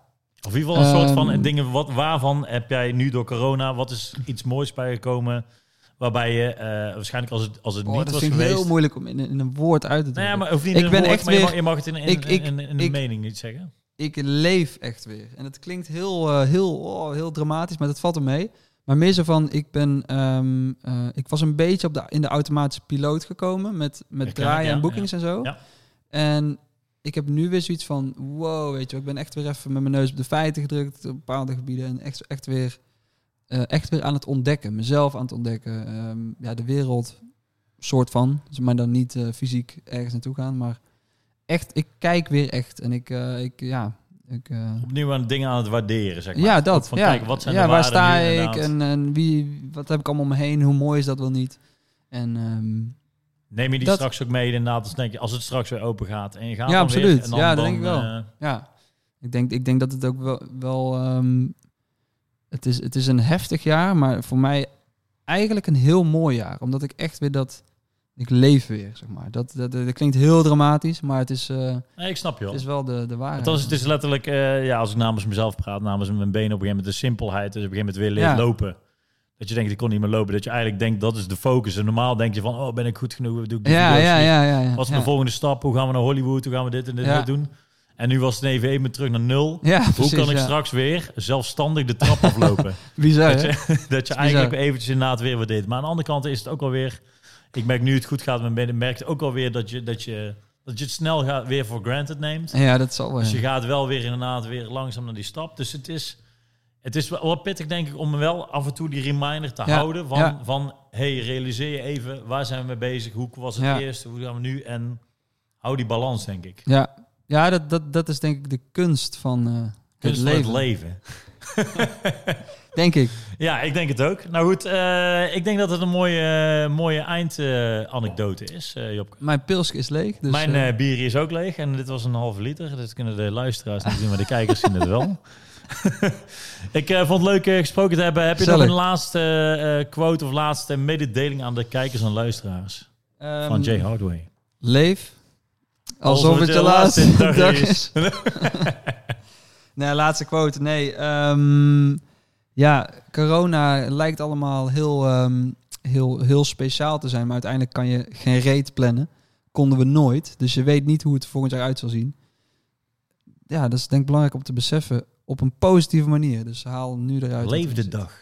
Of in ieder geval een soort van Ehm. dingen, wat, waarvan heb jij nu door corona, wat is iets moois bijgekomen, waarbij je eh, waarschijnlijk als het, als het oh, niet dat was vind ik geweest... heel moeilijk om in, in een woord uit te Nou drukken. ja, maar niet Ik ben woord, echt maar je weer- mag, je mag het in, in, ik- ik- in, in, ik- mening niet zeggen. ik leef echt weer. En het klinkt heel, eh, heel, oh, heel dramatisch, maar dat valt er mee. Maar meer zo van, ik ben, ehm, eh, ik was een beetje op de, in de automatische piloot gekomen met, met Herken draaien ja, en boekings en zo. Ja. En ik heb nu weer zoiets van, wow, weet je, ik ben echt weer even met mijn neus op de feiten gedrukt op bepaalde gebieden en echt, echt weer, eh, echt weer aan het ontdekken, mezelf aan het ontdekken, Ehm, ja, de wereld, soort van, dus maar dan niet eh, fysiek ergens naartoe gaan, maar echt, ik kijk weer echt en ik, ik ja, Ik, eh, Opnieuw aan dingen aan het waarderen, zeg maar. ja, dat. Van, ja, kijken, wat zijn ja de waar sta ik en, en wie, wat heb ik allemaal om me heen? Hoe mooi is dat wel niet? En ehm, Neem je die dat- straks ook mee inderdaad, als, denk je, als het straks weer open gaat en je gaat Ja, absoluut. weer. En dan, Ja, dat denk ik wel. eh, ja, ik denk, ik denk dat het ook wel... wel ehm, het, is, het is een heftig jaar, maar voor mij eigenlijk een heel mooi jaar. Omdat ik echt weer dat... Ik leef weer, zeg maar. Dat, dat, dat klinkt heel dramatisch, maar het is, eh, nee, ik snap je wel. het is wel de, de waarheid. Het, was, het is letterlijk, eh, ja, als ik namens mezelf praat, namens mijn benen op een gegeven moment de simpelheid. Dus op een gegeven moment weer Ja. lopen. Dat je denkt, ik kon niet meer lopen. Dat je eigenlijk denkt, dat is de focus. En normaal denk je van, oh, ben ik goed genoeg? Doe ik ja, ja, ja, ja, ja. Wat is de volgende stap? Hoe gaan we naar Hollywood? Hoe gaan we dit en dit doen? En nu was het even even terug naar nul. Ja, Hoe precies, kan ik ja. straks weer zelfstandig de trap aflopen? (laughs) Bizar, dat je, (laughs) dat je eigenlijk eventjes inderdaad weer wat deed. Maar aan de andere kant is het ook alweer... Ik merk nu het goed gaat met benen, merk ook alweer dat je, dat je, dat je het snel gaat, weer voor granted neemt. Ja, dat zal wel. Dus je gaat wel weer inderdaad weer langzaam naar die stap. Dus het is, het is wel pittig, denk ik, om wel af en toe die reminder te Ja, houden van, ja. van hey, realiseer je even, waar zijn we mee bezig? Hoe was het Ja. eerst? Hoe gaan we nu? En hou die balans, denk ik. Ja, ja dat, dat, dat is denk ik de kunst van eh, Kunst het van het leven. (laughs) Denk ik. Ja, ik denk het ook. Nou goed, eh, ik denk dat het een mooie, mooie eindanekdote is, eh Job. Mijn pilsk is leeg. Dus, Mijn eh, bier is ook leeg en dit was een halve liter. Dat kunnen de luisteraars niet zien, maar de kijkers zien het wel. (laughs) ik vond het leuk gesproken te hebben. Heb je nog Gezellig. een laatste quote of laatste mededeling aan de kijkers en luisteraars ehm, van Jay Hardway? Leef. Alsof, het je laatste dag is. (laughs) nee, laatste quote. Nee. ehm, ja, corona lijkt allemaal heel, ehm, heel, heel speciaal te zijn. Maar uiteindelijk kan je geen reet plannen. Konden we nooit. Dus je weet niet hoe het volgend jaar uit zal zien. Ja, dat is denk ik belangrijk om te beseffen. Op een positieve manier. Dus haal nu eruit. Leef de dag.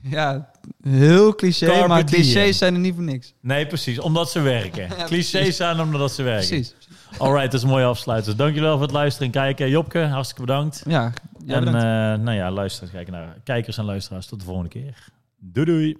Ja, heel cliché. Carpe maar clichés zijn er niet voor niks. Nee, precies. Omdat ze werken. (laughs) Ja, Clichés zijn omdat ze werken. Precies. Alright, dat is een mooie afsluiter. Dankjewel voor het luisteren en kijken. Jopke, hartstikke bedankt. Ja, en bedankt. eh, nou ja, luisteraars, kijken naar kijkers en luisteraars. Tot de volgende keer. Doei doei.